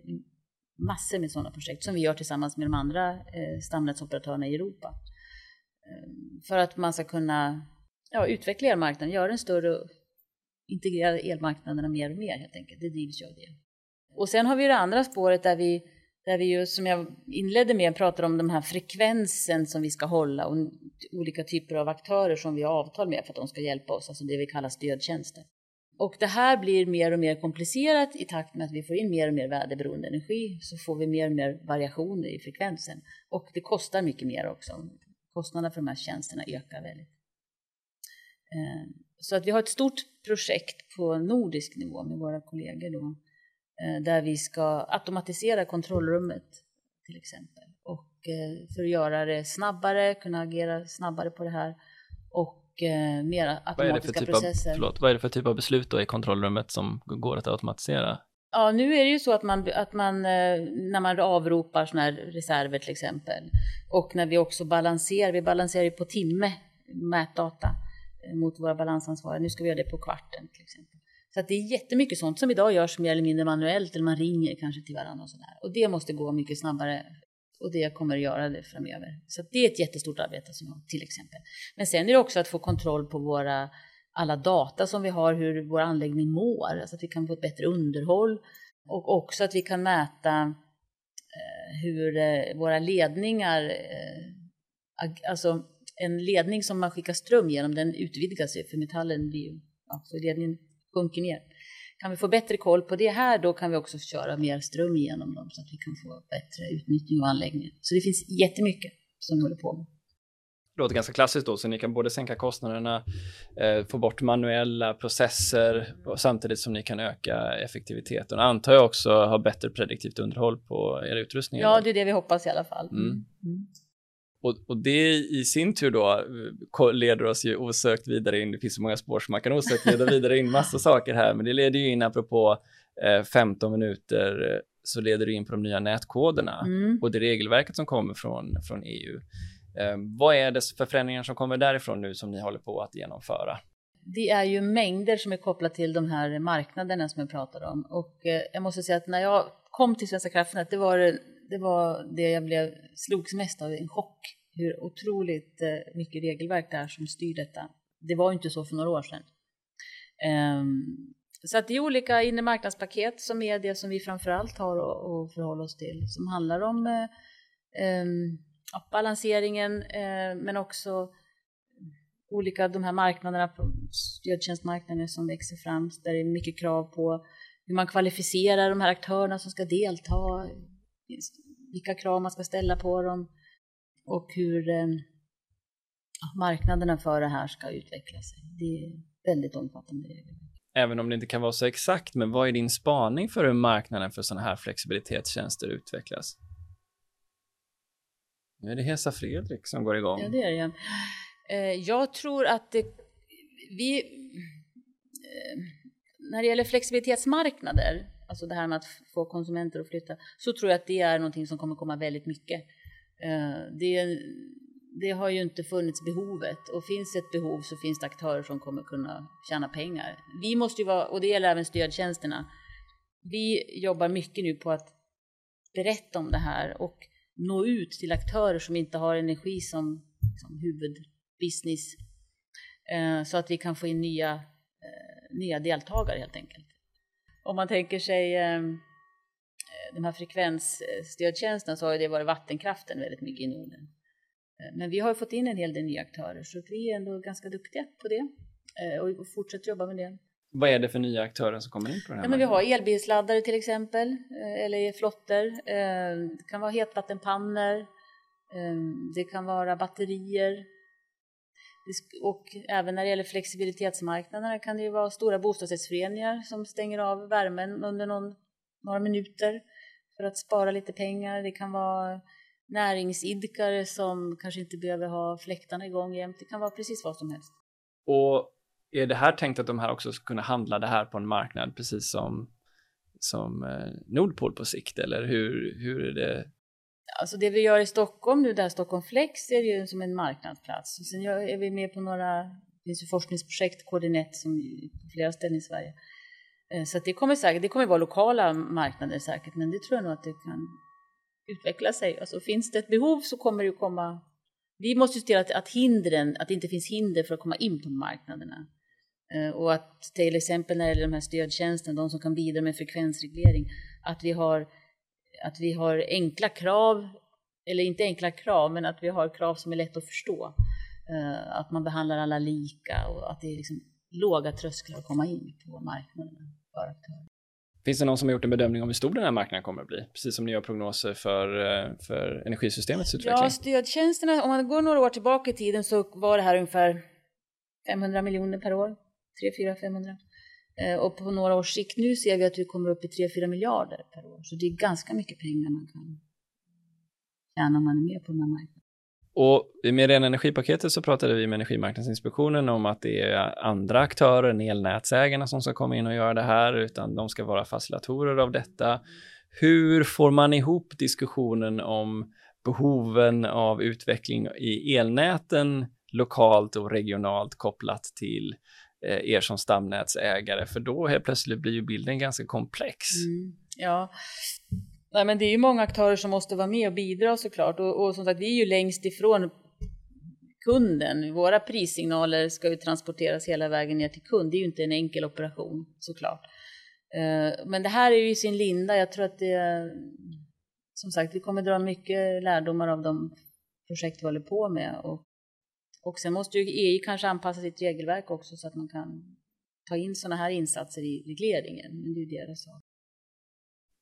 massor med sådana projekt som vi gör tillsammans med de andra stamnätsoperatörerna i Europa. För att man ska kunna ja, utveckla elmarknaden, göra den större integrera elmarknaderna mer och mer helt enkelt. Det drivs ju av det. Och sen har vi det andra spåret där vi, där vi ju, som jag inledde med, pratar om den här frekvensen som vi ska hålla och olika typer av aktörer som vi har avtal med för att de ska hjälpa oss, alltså det vi kallar stödtjänster. Och det här blir mer och mer komplicerat i takt med att vi får in mer och mer väderberoende energi så får vi mer och mer variationer i frekvensen. Och det kostar mycket mer också. Kostnaderna för de här tjänsterna ökar väldigt. Eh, Eh, så att vi har ett stort projekt på nordisk nivå med våra kollegor då, eh, där vi ska automatisera kontrollrummet till exempel. Och eh, för att göra det snabbare, kunna agera snabbare på det här och mer automatiska vad processer. Av, förlåt, vad är det för typ av beslut då i kontrollrummet som går att automatisera? Ja, nu är det ju så att man, att man när man avropar sådana här reserver till exempel och när vi också balanserar, vi balanserar ju på timme mätdata mot våra balansansvariga. Nu ska vi göra det på kvarten till exempel. Så att det är jättemycket sånt som idag görs mer eller mindre manuellt eller man ringer kanske till varandra och sådär. Och det måste gå mycket snabbare och det kommer att göra det framöver. Så det är ett jättestort arbete som till exempel. Men sen är det också att få kontroll på våra alla data som vi har, hur vår anläggning mår, alltså att vi kan få ett bättre underhåll och också att vi kan mäta eh, hur eh, våra ledningar, eh, alltså en ledning som man skickar ström genom, den utvidgas ju för metallen blir ju, ja, så ledningen sjunker ner. Kan vi få bättre koll på det här, då kan vi också köra mer ström genom dem så att vi kan få bättre utnyttjning av anläggningen. Så det finns jättemycket som vi håller på med. Det låter ganska klassiskt då, så ni kan både sänka kostnaderna, eh, få bort manuella processer samtidigt som ni kan öka effektiviteten. Antar jag också ha bättre prediktivt underhåll på er utrustning? Ja, det är det vi hoppas i alla fall. Mm. Mm. Och, och, det i sin tur då eh, leder oss ju osökt vidare in, det finns så många spår som man kan osökt leda vidare in massa saker här, men det leder ju in apropå eh, 15 minuter eh, så leder det in på de nya nätkoderna mm. och det regelverket som kommer från, från EU. Eh, vad är det för förändringar som kommer därifrån nu som ni håller på att genomföra? Det är ju mängder som är kopplat till de här marknaderna som jag pratade om och eh, jag måste säga att när jag kom till Svenska kraftnät, det var det var det jag blev slogs mest av, en chock. Hur otroligt eh, mycket regelverk det är som styr detta. Det var inte så för några år sedan. Um, så att det är olika inremarknadspaket som är det som vi framförallt har att förhålla oss till. Som handlar om eh, ehm, balanseringen eh, men också olika de här marknaderna, stödtjänstmarknaden som växer fram. Där det är mycket krav på hur man kvalificerar de här aktörerna som ska delta vilka krav man ska ställa på dem och hur eh, marknaderna för det här ska utveckla sig. Det är väldigt omfattande regler. Även om det inte kan vara så exakt, men vad är din spaning för hur marknaden för sådana här flexibilitetstjänster utvecklas? Nu är det Hesa Fredrik som går igång. Ja, det är det. Eh, jag tror att det, vi... Eh, när det gäller flexibilitetsmarknader alltså det här med att få konsumenter att flytta, så tror jag att det är någonting som kommer komma väldigt mycket. Eh, det, det har ju inte funnits behovet och finns ett behov så finns det aktörer som kommer kunna tjäna pengar. Vi måste ju vara, och det gäller även stödtjänsterna, vi jobbar mycket nu på att berätta om det här och nå ut till aktörer som inte har energi som, som huvudbusiness eh, så att vi kan få in nya, eh, nya deltagare helt enkelt om man tänker sig eh, de här frekvensstödtjänsterna så har det varit vattenkraften väldigt mycket i Norden. Eh, men vi har fått in en hel del nya aktörer så vi är ändå ganska duktiga på det eh, och fortsätter jobba med det. Vad är det för nya aktörer som kommer in på den här ja, men Vi har elbilsladdare till exempel, eller flottor. Det kan vara hetvattenpannor, det kan vara batterier, och även när det gäller flexibilitetsmarknaderna kan det ju vara stora bostadsrättsföreningar som stänger av värmen under någon, några minuter för att spara lite pengar. Det kan vara näringsidkare som kanske inte behöver ha fläktarna igång jämt. Det kan vara precis vad som helst. Och är det här tänkt att de här också ska kunna handla det här på en marknad precis som, som eh, Nordpol på sikt eller hur, hur är det Alltså det vi gör i Stockholm nu, där Stockholm Flex, är ju som en marknadsplats. Och sen är vi med på några, det finns ju forskningsprojekt, Koordinet, som på flera ställen i Sverige. Eh, så det kommer säkert, det kommer vara lokala marknader säkert, men det tror jag nog att det kan utveckla sig. Alltså finns det ett behov så kommer det ju komma, vi måste se till att, att hindren, att det inte finns hinder för att komma in på marknaderna. Eh, och att till exempel när det gäller de här stödtjänsterna, de som kan bidra med frekvensreglering, att vi har att vi har enkla krav, eller inte enkla krav, men att vi har krav som är lätt att förstå. Eh, att man behandlar alla lika och att det är liksom låga trösklar att komma in på marknaden för aktörer. Finns det någon som har gjort en bedömning om hur stor den här marknaden kommer att bli? Precis som ni gör prognoser för, eh, för energisystemets utveckling. Ja, stödtjänsterna, om man går några år tillbaka i tiden så var det här ungefär 500 miljoner per år. 3, 4, 500. Eh, och på några års sikt nu ser vi att vi kommer upp i 3-4 miljarder per år. Så det är ganska mycket pengar man kan tjäna om man är med på den här marknaden. Och med ren energipaketet så pratade vi med Energimarknadsinspektionen om att det är andra aktörer än elnätsägarna som ska komma in och göra det här, utan de ska vara facilitatorer av detta. Hur får man ihop diskussionen om behoven av utveckling i elnäten lokalt och regionalt kopplat till Eh, er som stamnätsägare? För då helt plötsligt blir ju bilden ganska komplex. Mm, ja, Nej, men det är ju många aktörer som måste vara med och bidra såklart. Och, och som sagt, vi är ju längst ifrån kunden. Våra prissignaler ska ju transporteras hela vägen ner till kund. Det är ju inte en enkel operation såklart. Eh, men det här är ju i sin linda. Jag tror att det, som sagt, vi kommer dra mycket lärdomar av de projekt vi håller på med. Och, och sen måste ju EU kanske anpassa sitt regelverk också så att man kan ta in sådana här insatser i regleringen. Men det är ju deras sak.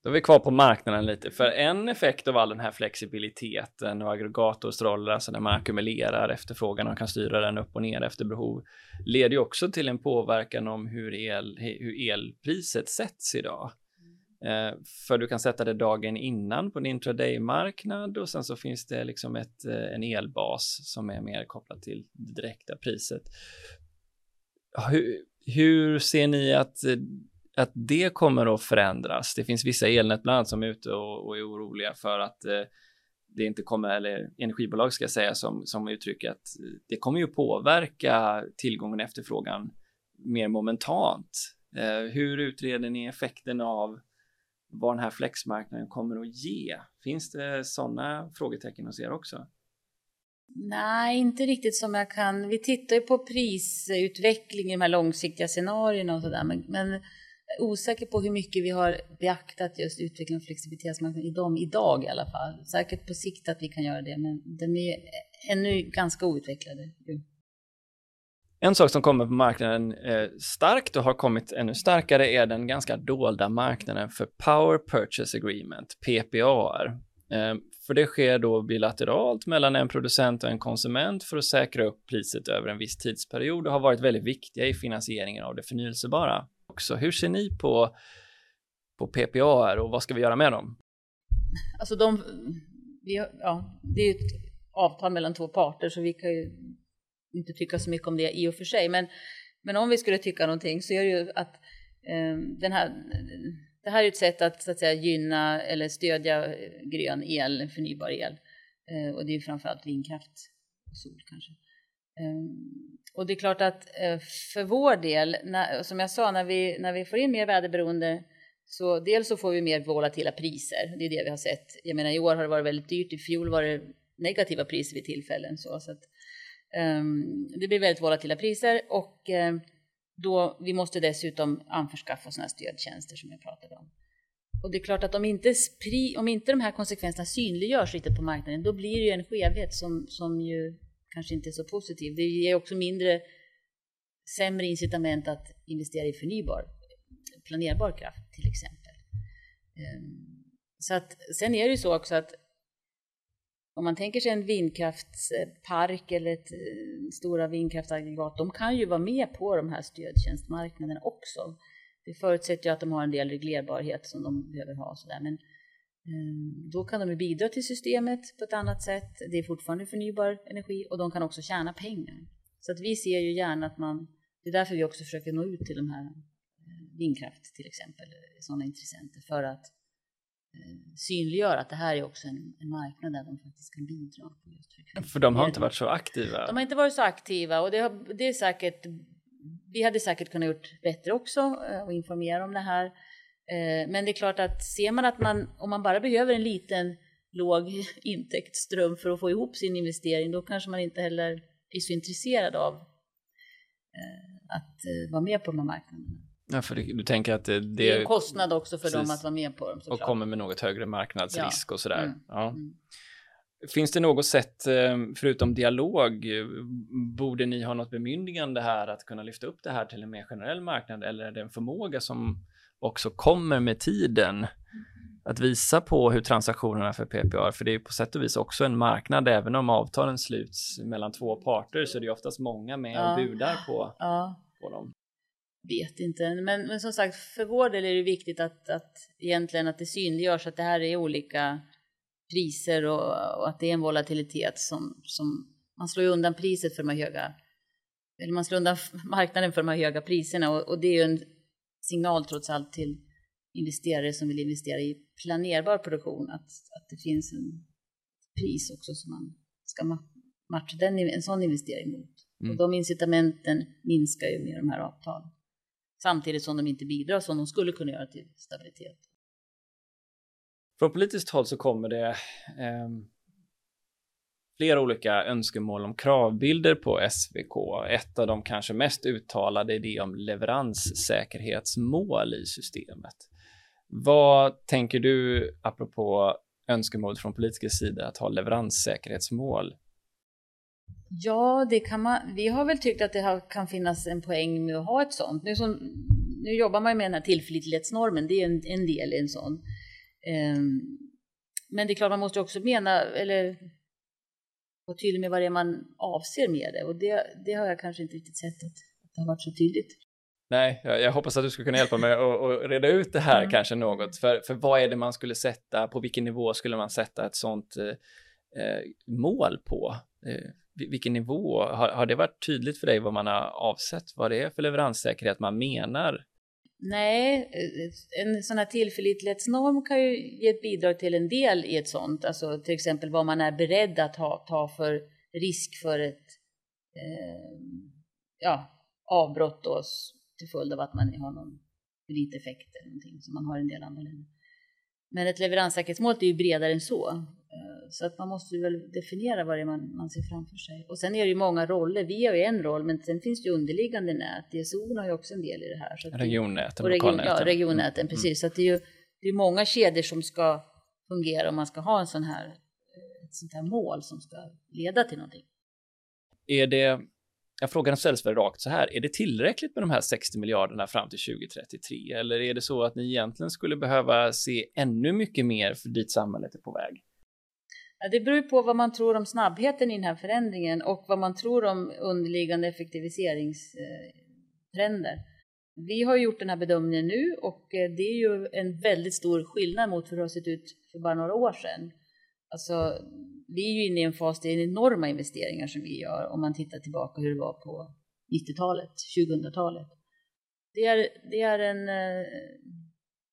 Då är vi kvar på marknaden lite, för en effekt av all den här flexibiliteten och aggregatorsrollen, alltså när man ackumulerar efterfrågan och kan styra den upp och ner efter behov, leder ju också till en påverkan om hur, el, hur elpriset sätts idag. Eh, för du kan sätta det dagen innan på en intraday-marknad och sen så finns det liksom ett, eh, en elbas som är mer kopplad till det direkta priset. Hur, hur ser ni att eh, att det kommer att förändras. Det finns vissa elnät bland annat som är ute och, och är oroliga för att eh, det inte kommer, eller energibolag ska jag säga som, som uttrycker att det kommer ju påverka tillgången och efterfrågan mer momentant. Eh, hur utreder ni effekten av vad den här flexmarknaden kommer att ge? Finns det sådana frågetecken hos er också? Nej, inte riktigt som jag kan. Vi tittar ju på prisutveckling i de här långsiktiga scenarierna och sådär, men, men osäker på hur mycket vi har beaktat just utveckling av flexibilitetsmarknaden i dem idag i alla fall. Säkert på sikt att vi kan göra det, men den är ännu ganska outvecklade. En sak som kommer på marknaden eh, starkt och har kommit ännu starkare är den ganska dolda marknaden för Power Purchase Agreement, PPAR. Eh, för det sker då bilateralt mellan en producent och en konsument för att säkra upp priset över en viss tidsperiod och har varit väldigt viktiga i finansieringen av det förnyelsebara också. Hur ser ni på, på PPA och vad ska vi göra med dem? Alltså de, vi, ja, det är ju ett avtal mellan två parter så vi kan ju inte tycka så mycket om det i och för sig. Men, men om vi skulle tycka någonting så är det ju att eh, den här, det här är ett sätt att, så att säga, gynna eller stödja eh, grön el, förnybar el. Eh, och det är framförallt vindkraft och sol kanske. Ehm, och det är klart att eh, för vår del, när, som jag sa, när vi, när vi får in mer väderberoende så dels så får vi mer volatila priser. Det är det vi har sett. Jag menar i år har det varit väldigt dyrt. I fjol var det negativa priser vid tillfällen. Så, så att, Ehm, det blir väldigt volatila priser och ehm, då vi måste dessutom anförskaffa sådana här stödtjänster som jag pratade om. Och det är klart att om inte, om inte de här konsekvenserna synliggörs riktigt på marknaden, då blir det ju en skevhet som, som ju kanske inte är så positiv. Det ger också mindre, sämre incitament att investera i förnybar, planerbar kraft till exempel. Ehm, så att, sen är det ju så också att om man tänker sig en vindkraftspark eller ett eh, stora vindkraftsaggregat, de kan ju vara med på de här stödtjänstmarknaderna också. Det förutsätter ju att de har en del reglerbarhet som de behöver ha. Sådär. Men eh, då kan de bidra till systemet på ett annat sätt. Det är fortfarande förnybar energi och de kan också tjäna pengar. Så att vi ser ju gärna att man, det är därför vi också försöker nå ut till de här eh, vindkraft till exempel, sådana intressenter för att synliggöra att det här är också en, en marknad där de faktiskt kan bidra. Just för, för de har inte varit så aktiva? De har inte varit så aktiva och det, har, det är säkert, vi hade säkert kunnat gjort bättre också eh, och informera om det här. Eh, men det är klart att ser man att man, om man bara behöver en liten låg intäktsström för att få ihop sin investering, då kanske man inte heller är så intresserad av eh, att eh, vara med på de här marknaderna. Ja, för du, tänker att det, det, är en kostnad också för precis. dem att vara med på dem. Och kommer med något högre marknadsrisk ja. och sådär. Mm. Ja. Mm. Finns det något sätt, eh, förutom dialog, borde ni ha något bemyndigande här att kunna lyfta upp det här till en mer generell marknad eller är det en förmåga som också kommer med tiden? Att visa på hur transaktionerna för PPR, för det är på sätt och vis också en marknad, även om avtalen sluts mellan två parter så det är oftast många med och budar på, ja. på dem. Vet inte, men, men som sagt för vår del är det viktigt att, att egentligen att det synliggörs att det här är olika priser och, och, att det är en volatilitet som, som man slår undan priset för de här höga, eller man slår undan marknaden för de här höga priserna och, och det är ju en signal trots allt till investerare som vill investera i planerbar produktion att, att det finns en pris också som man ska matcha den, en sån investering mot. Mm. Och de incitamenten minskar ju med de här avtalen. Samtidigt som de inte bidrar som de skulle kunna göra till stabilitet. Från politiskt håll så kommer det eh, flera olika önskemål om kravbilder på SVK. Ett av de kanske mest uttalade är det om leveranssäkerhetsmål i systemet. Vad tänker du apropå önskemål från politiska sida att ha leveranssäkerhetsmål? Ja, det kan man. Vi har väl tyckt att det kan finnas en poäng med att ha ett sånt. Nu, som, nu jobbar man med den här tillförlitlighetsnormen, det är en, en del i en sån. Um, men det är klart, man måste också mena, eller vara tydlig med vad det är man avser med det. Och det, det har jag kanske inte riktigt sett att, att det har varit så tydligt. Nej, jag, jag hoppas att du ska kunna hjälpa mig att reda ut det här mm. kanske något. För, för vad är det man skulle sätta, på vilken nivå skulle man sätta ett sånt eh, eh mål på? Eh, vilken nivå? Har, har det varit tydligt för dig vad man har avsett? Vad det är för leveranssäkerhet man menar? Nej, en sån här tillförlitlighetsnorm kan ju ge ett bidrag till en del i ett sånt. Alltså till exempel vad man är beredd att ha, ta för risk för ett eh, ja, avbrott då, till följd av att man har någon eliteffekt eller någonting som man har i en del andra länder. Men ett leveranssäkerhetsmål är ju bredare än så. Eh, så att man måste väl definiera vad det är man, man ser framför sig. Och sen är det ju många roller. Vi har ju en roll, men sen finns det ju underliggande nät. DSO har ju också en del i det här. Så regionnäten, och region, Ja, regionnäten, mm. precis. Så att det är ju det är många kedjor som ska fungera om man ska ha en sån här, ett sånt här mål som ska leda till någonting. Är det Ja, frågan ställs väl rakt så här. Är det tillräckligt med de här 60 miljarderna fram till 2033? Eller är det så att ni egentligen skulle behöva se ännu mycket mer för dit samhället är på väg? Ja, det beror på vad man tror om snabbheten i den här förändringen och vad man tror om underliggande effektiviseringstrender. Vi har gjort den här bedömningen nu och eh, det är ju en väldigt stor skillnad mot hur det har sett ut för bara några år sedan. Alltså, vi är ju inne i en fas, det är enorma investeringar som vi gör om man tittar tillbaka hur det var på 90-talet, 2000-talet. Det är, det är en, eh,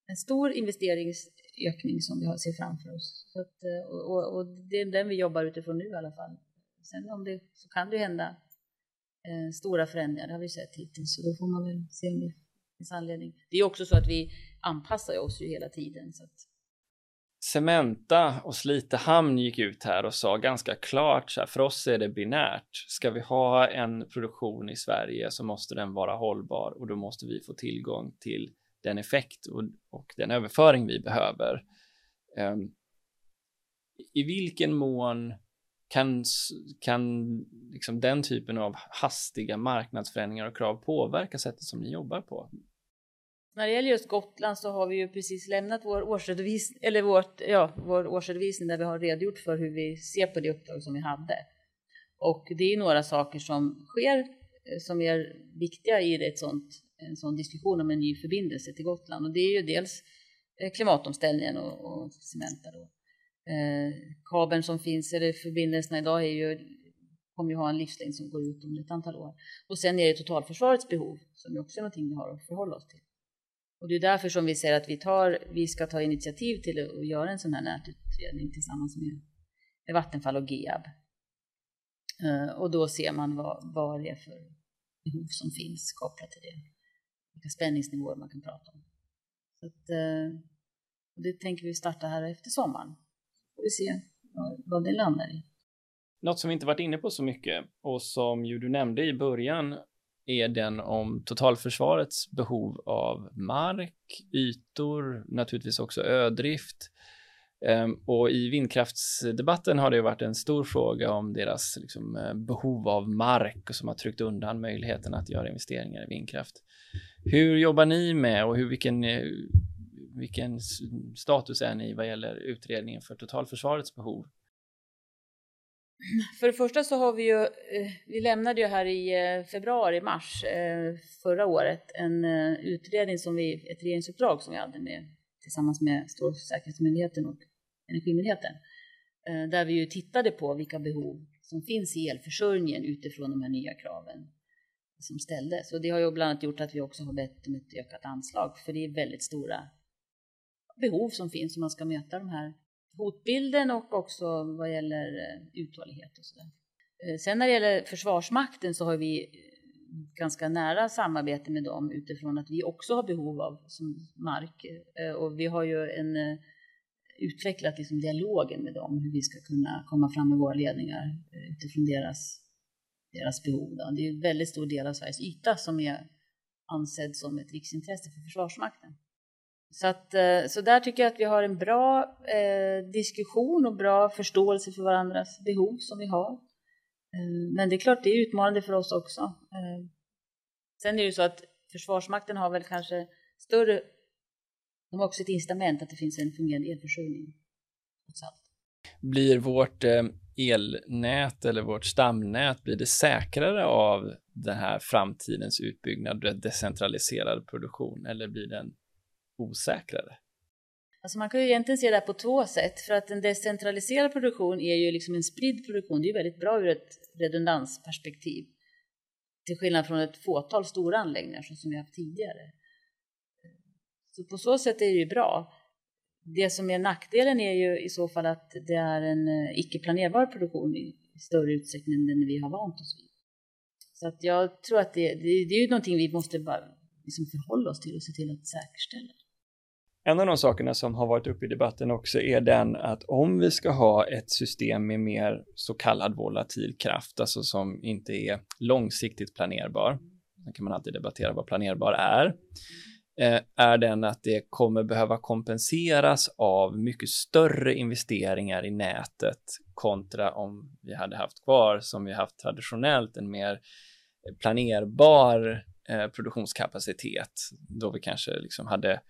en stor ökning som vi ser framför oss. Så att, eh, och, och, det är den vi jobbar utifrån nu i alla fall. Sen om det, så kan det hända eh, stora förändringar, det har vi sett hittills, så då får man väl se om det finns anledning. Det är också så att vi anpassar oss ju hela tiden. Så att, Cementa och Slite hamn gick ut här och sa ganska klart så här, för oss är det binärt. Ska vi ha en produktion i Sverige så måste den vara hållbar och då måste vi få tillgång till den effekt och, och den överföring vi behöver. Um, I vilken mån kan, kan liksom den typen av hastiga marknadsförändringar och krav påverka sättet som ni jobbar på? När det gäller just Gotland så har vi ju precis lämnat vår årsredovisning, eller vårt, ja, vår årsredovisning där vi har redogjort för hur vi ser på det uppdrag som vi hade. Och det är några saker som sker eh, som är viktiga i ett sådant en sån diskussion om en ny förbindelse till Gotland. Och det är ju dels eh, klimatomställningen och, och Cementa då. Eh, kabeln som finns, eller förbindelserna idag, är ju, kommer ju ha en livslängd som går ut om ett antal år. Och sen är det totalförsvarets behov som också är någonting vi har att förhålla oss till. Och det är därför som vi säger att vi, tar, vi ska ta initiativ till att göra en sån här nätutredning tillsammans med, med Vattenfall och GEAB. Eh, och då ser man vad, vad det är för behov som finns kopplat till det. Vilka spänningsnivåer man kan prata om. Så att, eh, och det tänker vi starta här efter sommaren. Så får vi se vad, det landar i. Något som vi inte varit inne på så mycket och som ju du nämnde i början är den om totalförsvarets behov av mark, ytor, naturligtvis också ödrift. Ehm, och i vindkraftsdebatten har det varit en stor fråga om deras liksom, eh, behov av mark som har tryckt undan möjligheten att göra investeringar i vindkraft. Hur jobbar ni med och hur, vilken, eh, vilken status är ni vad gäller utredningen för totalförsvarets behov? För det första så har vi ju, eh, vi lämnade ju här i eh, februari, mars förra året en utredning som vi, ett regeringsuppdrag som vi hade med tillsammans med Strålsäkerhetsmyndigheten och Energimyndigheten. Där vi ju tittade på vilka behov som finns i elförsörjningen utifrån de här nya kraven som ställdes. Och det har ju bland annat gjort att vi också har bett om ett ökat anslag, för det är väldigt stora behov som finns om man ska möta de här hotbilden och också vad gäller eh, uthållighet och sådär. Eh, sen när det gäller Försvarsmakten så har vi eh, ganska nära samarbete med dem utifrån att vi också har behov av mark och vi har ju en utvecklat liksom dialogen med dem hur vi ska kunna komma fram med våra ledningar utifrån deras, deras behov. Då. Det är en väldigt stor del av Sveriges yta som är ansedd som ett riksintresse för Försvarsmakten. Så, att, eh, så där tycker jag att vi har en bra eh, diskussion och bra förståelse för varandras behov som vi har. Eh, men det är klart, det är utmanande för oss också. Eh, sen är det ju så att Försvarsmakten har väl kanske större, de har också ett incitament att det finns en fungerande elförsörjning. Blir vårt eh, elnät eller vårt stamnät, blir det säkrare av den här framtidens utbyggnad, decentraliserad produktion, eller blir den osäkrare? Alltså man kan ju egentligen se det här på två sätt. För att en decentraliserad produktion är ju liksom en spridd produktion. Det är ju väldigt bra ur ett redundansperspektiv. Till skillnad från ett fåtal stora anläggningar som vi haft tidigare. Så på så sätt är det ju bra. Det som är nackdelen är ju i så fall att det är en eh, icke planerbar produktion i större utsträckning än den vi har vant oss vid. Så att jag tror att det, det, det är ju någonting vi måste bara liksom förhålla oss till och se till att säkerställa. En av de sakerna som har varit uppe i debatten också är den att om vi ska ha ett system med mer så kallad volatil kraft, alltså som inte är långsiktigt planerbar, då kan man alltid debattera vad planerbar är, Eh, är den att det kommer behöva kompenseras av mycket större investeringar i nätet kontra om vi hade haft kvar, som vi haft traditionellt, en mer planerbar eh, produktionskapacitet, då vi kanske liksom hade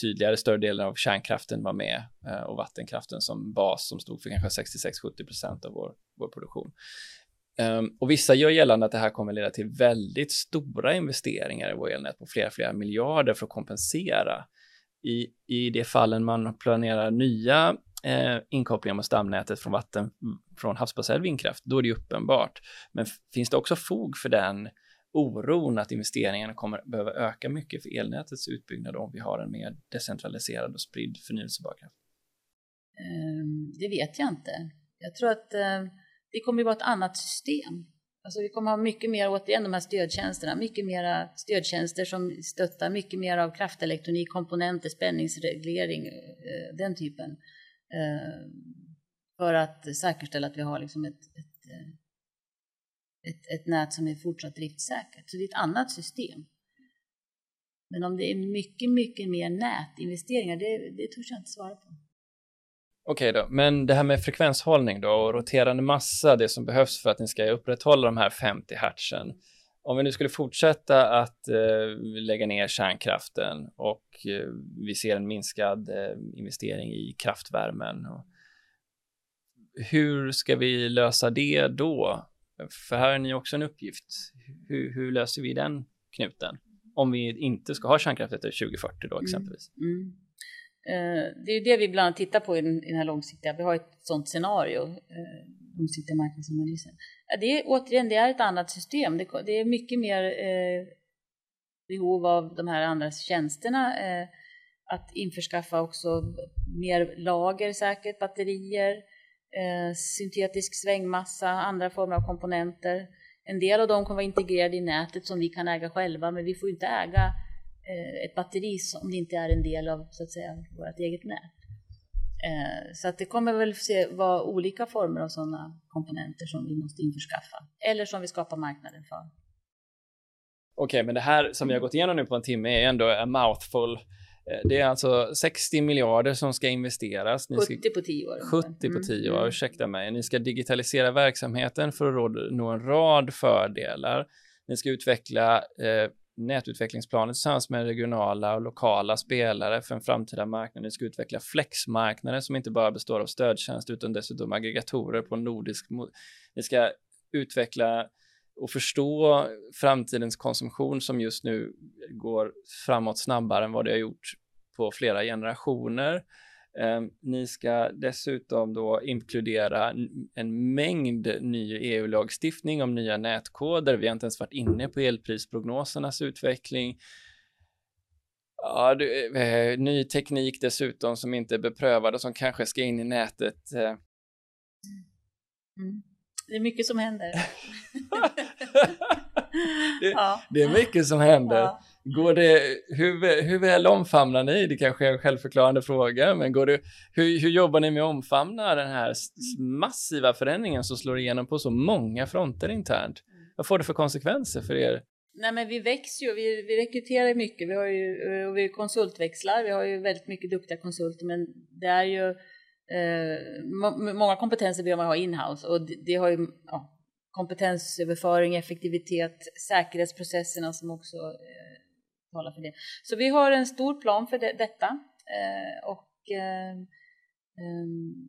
tydligare större delen av kärnkraften var med eh, och vattenkraften som bas som stod för kanske 66-70 procent av vår, vår produktion. Um, och vissa gör gällande att det här kommer leda till väldigt stora investeringar i vår elnät på flera, flera miljarder för att kompensera. I, i de fallen man planerar nya eh, inkopplingar mot stamnätet från vatten mm, från havsbaserad vindkraft, då är det uppenbart. Men finns det också fog för den oron att investeringarna kommer behöva öka mycket för elnätets utbyggnad om vi har en mer decentraliserad och spridd förnyelsebar kraft? Um, det vet jag inte. Jag tror att eh, det kommer ju vara ett annat system. Alltså vi kommer ha mycket mer, återigen de här stödtjänsterna, mycket mera stödtjänster som stöttar mycket mer av kraftelektronik, komponenter, spänningsreglering, eh, den typen. Eh, för att säkerställa att vi har liksom ett, ett eh, ett, ett nät som är fortsatt driftsäkert. Så det är ett annat system. Men om det är mycket, mycket mer nätinvesteringar, det, det törs jag inte svara på. Okej okay då, men det här med frekvenshållning då och roterande massa, det som behövs för att ni ska upprätthålla de här 50 hertzen. Om vi nu skulle fortsätta att eh, lägga ner kärnkraften och eh, vi ser en minskad eh, investering i kraftvärmen. Och hur ska vi lösa det då? För här har ni också en uppgift. Hur, hur, löser vi den knuten? Om vi inte ska ha kärnkraft efter 2040 då mm. exempelvis. Mm. Mm. Eh, det är det vi bland annat tittar på i den, här långsiktiga, vi har ett sådant scenario, eh, långsiktiga marknadsanalysen. Det är återigen, det är ett annat system. Det, är mycket mer eh, behov av de här andra tjänsterna. Att införskaffa också mer lager säkert, batterier, syntetisk svängmassa, andra former av komponenter. En del av dem kommer vara integrerade i nätet som vi kan äga själva, men vi får inte äga ett batteri om det inte är en del av så att säga, vårt eget nät. Eh, så att det kommer väl se, vara olika former av sådana komponenter som vi måste införskaffa, eller som vi skapar marknaden för. okay, men det här som vi har gått igenom nu på en timme är ändå en mouthful. Eh, det är alltså 60 miljarder som ska investeras. Ni 70 på 10 år. 70 på 10 år, mm. ursäkta mig. Ni ska digitalisera verksamheten för att nå en rad fördelar. Ni ska utveckla eh, nätutvecklingsplaner tillsammans med regionala och lokala spelare för en framtida marknad. Vi ska utveckla flexmarknader som inte bara består av stödtjänster utan dessutom aggregatorer på nordisk. Vi ska utveckla och förstå framtidens konsumtion som just nu går framåt snabbare än vad det har gjort på flera generationer. Ehm, ni ska dessutom då inkludera en mängd ny EU-lagstiftning om nya nätkoder. Vi har inte ens varit inne på elprisprognosernas utveckling. Ja, du, eh, ny teknik dessutom som inte är beprövad och som kanske ska in i nätet. Eh. Mm. Det är mycket som händer. det, ja. det, är mycket som händer. Ja. Går det, hur, hur väl omfamnar ni? Det kanske är en självförklarande fråga, men går det, hur, hur jobbar ni med att omfamna den här massiva förändringen som slår igenom på så många fronter internt? Vad får det för konsekvenser för er? Nej, men vi växer ju, vi, vi rekryterar mycket, vi har ju och vi konsultväxlar, vi har ju väldigt mycket duktiga konsulter, men det är ju eh, många kompetenser behöver man ha inhouse och det, det har ju ja, kompetensöverföring, effektivitet, säkerhetsprocesserna som också eh, eh, för det. Så vi har en stor plan för det, detta eh, och eh, ehm,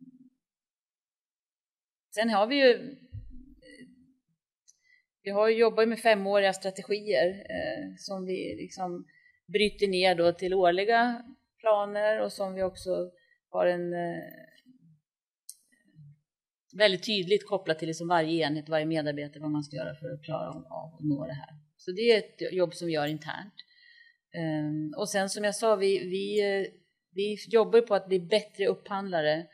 sen har vi ju vi har jobbat med femåriga strategier eh, som vi liksom bryter ner då till årliga planer och som vi också har en eh, väldigt tydligt kopplat till liksom varje enhet, varje medarbetare, vad man ska göra för att klara av att nå det här. Så det är ett jobb som vi gör internt. Ehm, och sen som jag sa, vi, vi, eh, vi jobbar på att bli bättre upphandlare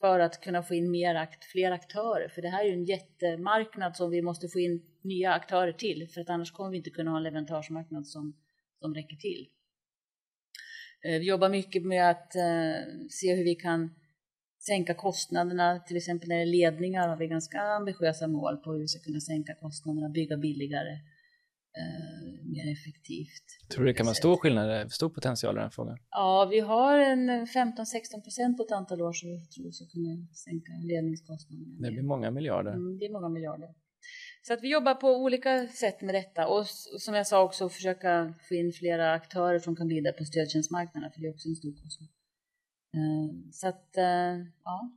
för att kunna få in mer fler aktörer. För det här är ju en jättemarknad som vi måste få in nya aktörer till, för att annars kommer vi inte kunna ha en leverantörsmarknad som, som räcker till. Eh, vi jobbar mycket med att eh, se hur vi kan sänka kostnaderna, till exempel när det är ledningar har vi ganska ambitiösa mål på hur vi ska kunna sänka kostnaderna, bygga billigare, mer effektivt. Tror du det kan vara stor skillnad, stor potential i den frågan? Ja, vi har en 15-16 procent på ett antal år som vi tror ska kunna sänka ledningskostnaderna. Det blir många miljarder. Mm, det är många miljarder. Så att vi jobbar på olika sätt med detta och som jag sa också försöka få in flera aktörer som kan bidra på stödtjänstmarknaden för det är också en stor kostnad. Eh, så att, eh, ja.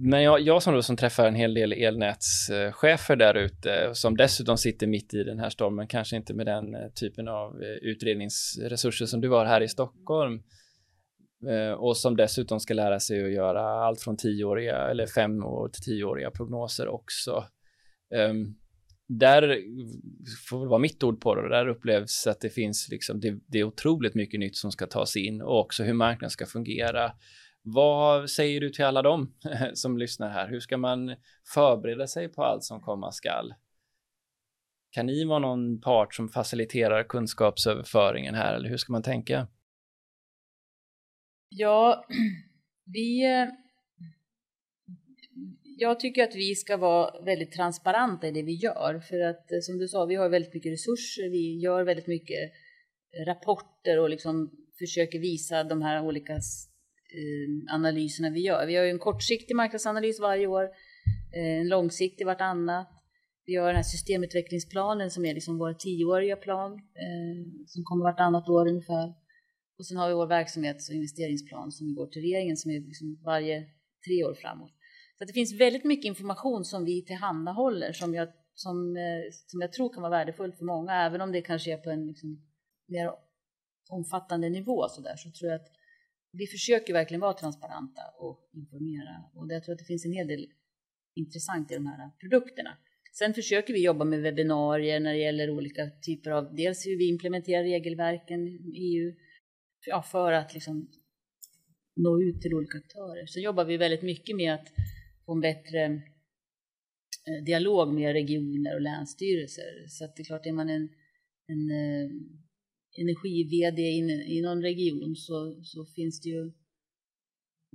Men jag, jag som, då, som träffar en hel del elnätschefer där ute, som dessutom sitter mitt i den här stormen, kanske inte med den eh, typen av eh, utredningsresurser som du har här i Stockholm, eh, och som dessutom ska lära sig att göra allt från tioåriga eller fem år till tioåriga prognoser också. Um, där får väl vara mitt ord på det, där upplevs att det finns liksom, det, det är otroligt mycket nytt som ska tas in och också hur marknaden ska fungera. Vad säger du till alla dem som lyssnar här? Hur ska man förbereda sig på allt som komma skall? Kan ni vara någon part som faciliterar kunskapsöverföringen här eller hur ska man tänka? Ja, vi eh, jag tycker att vi ska vara väldigt transparenta i det vi gör. För att eh, som du sa, vi har väldigt mycket resurser, vi gör väldigt mycket rapporter och liksom försöker visa de här olika Eh, analyserna vi gör. Vi har ju en kortsiktig marknadsanalys varje år, eh, en långsiktig vartannat. Vi har den här systemutvecklingsplanen som är liksom vår tioåriga plan eh, som kommer vartannat år ungefär. Och sen har vi vår verksamhets och investeringsplan som går till regeringen som är liksom varje tre år framåt. Så det finns väldigt mycket information som vi tillhandahåller som jag, som, som jag tror kan vara värdefullt för många, även om det kanske är på en liksom mer omfattande nivå så, där, så tror jag att vi försöker verkligen vara transparenta och informera och jag tror att det finns en hel del intressant i de här produkterna. Sen försöker vi jobba med webbinarier när det gäller olika typer av, dels hur vi implementerar regelverken i EU, ja, för att liksom nå ut till olika aktörer. Så jobbar vi väldigt mycket med att få en bättre eh, dialog med regioner och länsstyrelser. Så att det är klart, är man en, en eh, energi-VD i någon region så, så finns det ju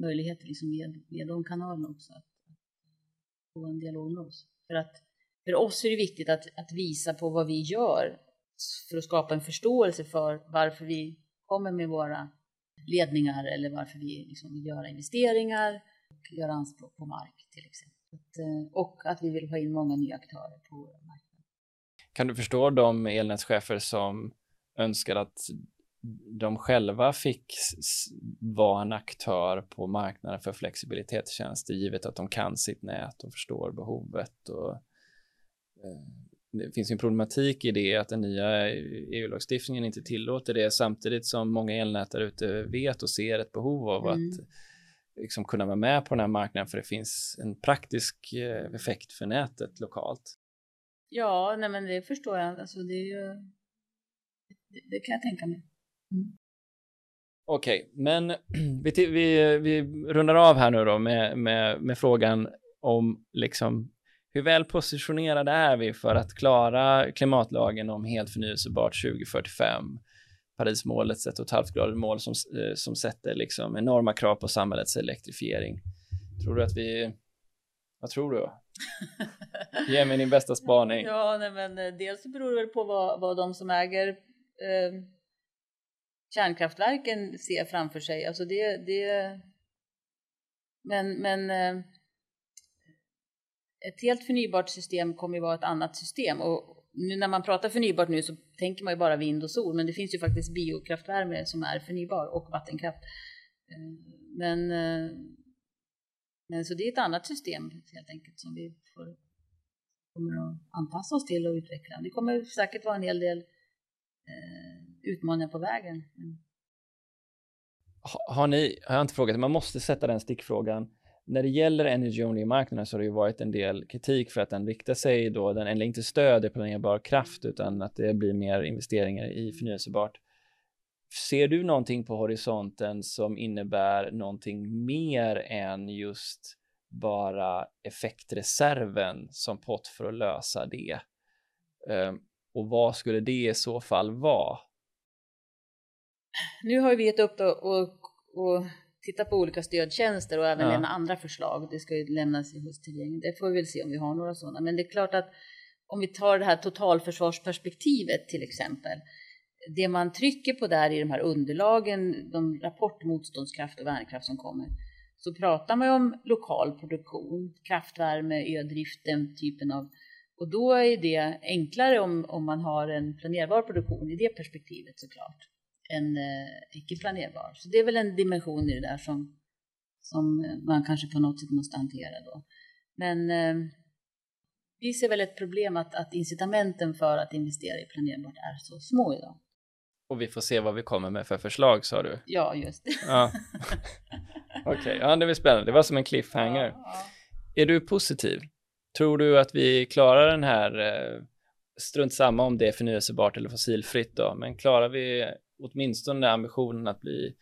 möjligheter liksom via de kanalerna också att, få en dialog med oss. För att för oss är det viktigt att, att visa på vad vi gör för att skapa en förståelse för varför vi kommer med våra ledningar eller varför vi liksom vill göra investeringar och göra anspråk på mark till exempel. Att, eh, och att vi vill ha in många nya aktörer på marknaden. Kan du förstå de elnätschefer som önskar att de själva fick vara en aktör på marknaden för flexibilitetstjänster givet att de kan sitt nät och förstår behovet. Och, eh, det finns en problematik i det att den nya EU-lagstiftningen inte tillåter det samtidigt som många elnätare ute vet och ser ett behov av mm. att liksom kunna vara med på den här marknaden för det finns en praktisk eh, effekt för nätet lokalt. Ja, nej men det förstår jag. Alltså det, är ju, det, kan jag tänka mig. Mm. Okej, okay, men vi, vi, vi rundar av här nu då med, med, med frågan om liksom hur väl positionerade är vi för att klara klimatlagen om helt förnyelsebart 2045? Parismålet, ett och ett halvt grader mål som, eh, som sätter liksom enorma krav på samhällets elektrifiering. Tror du att vi, vad tror du? Ge mig din bästa spaning. Ja, nej, men eh, dels beror det väl på vad, vad de som äger eh, kärnkraftverken ser framför sig. Alltså det, det men, men eh, ett helt förnybart system kommer ju vara ett annat system och nu när man pratar förnybart nu så tänker man ju bara vind och sol, men det finns ju faktiskt biokraftvärme som är förnybar och vattenkraft. Ehm, men, ehm, men så det är ett annat system helt enkelt som vi får, kommer att anpassa oss till och utveckla. Det kommer säkert vara en hel del Eh, utmaningar på vägen. Har ni, har jag inte frågat, man måste sätta den stickfrågan när det gäller energy only-marknaden så har det ju varit en del kritik för att den riktar sig då, den eller inte stöder planerbar kraft utan att det blir mer investeringar i förnyelsebart. Ser du någonting på horisonten som innebär någonting mer än just bara effektreserven som pott för att lösa det? Ehm, och vad skulle det i så fall vara? Nu har vi gett upp och titta på olika stödtjänster och även ja. lämna andra förslag. Det ska ju lämnas i höstregeringen. Det får vi väl se om vi har några sådana. Men det är klart att om vi tar det här totalförsvarsperspektivet till exempel. Det man trycker på där i de här underlagen, de rapport motståndskraft och värnkraft som kommer, så pratar man ju om lokal produktion, kraftvärme, ödrift, den typen av och då är det enklare om, om man har en planerbar produktion i det perspektivet såklart en eh, icke planerbar. Så det är väl en dimension i det där som, som man kanske på något sätt måste hantera då. Men eh, vi ser väl ett problem att, att incitamenten för att investera i planerbart är så små idag. Och vi får se vad vi kommer med för förslag sa du? Ja, just det. Ja. Okej, okay. ja det blir spännande. Det var som en cliffhanger. Ja, ja. Är du positiv? Tror du att vi klarar den här, eh, strunt samma om det är förnyelsebart eller fossilfritt då, men klarar vi åtminstone ambitionen att bli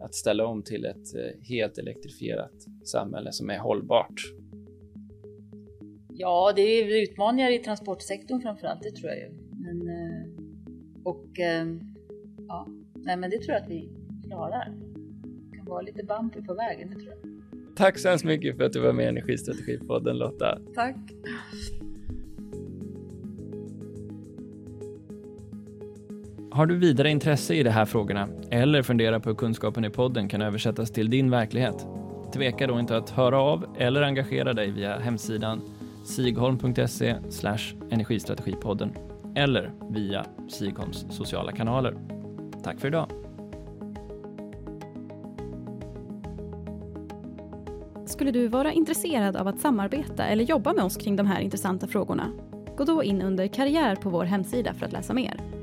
att ställa om till ett eh, helt elektrifierat samhälle som är hållbart. Ja, det är utmaningar i transportsektorn framför allt, det tror jag ju. Men, eh, och ja, nej, men det tror jag att vi klarar. Det kan vara lite bumpy på vägen, det tror jag. Tack så hemskt mycket för att du var med i Energistrategipodden Lotta. Tack. Har du vidare intresse i de här frågorna eller funderar på hur kunskapen i podden kan översättas till din verklighet? Tveka då inte att höra av eller engagera dig via hemsidan sigholm.se energistrategipodden eller via Sigholms sociala kanaler. Tack för idag! Skulle du vara intresserad av att samarbeta eller jobba med oss kring de här intressanta frågorna? Gå då in under karriär på vår hemsida för att läsa mer.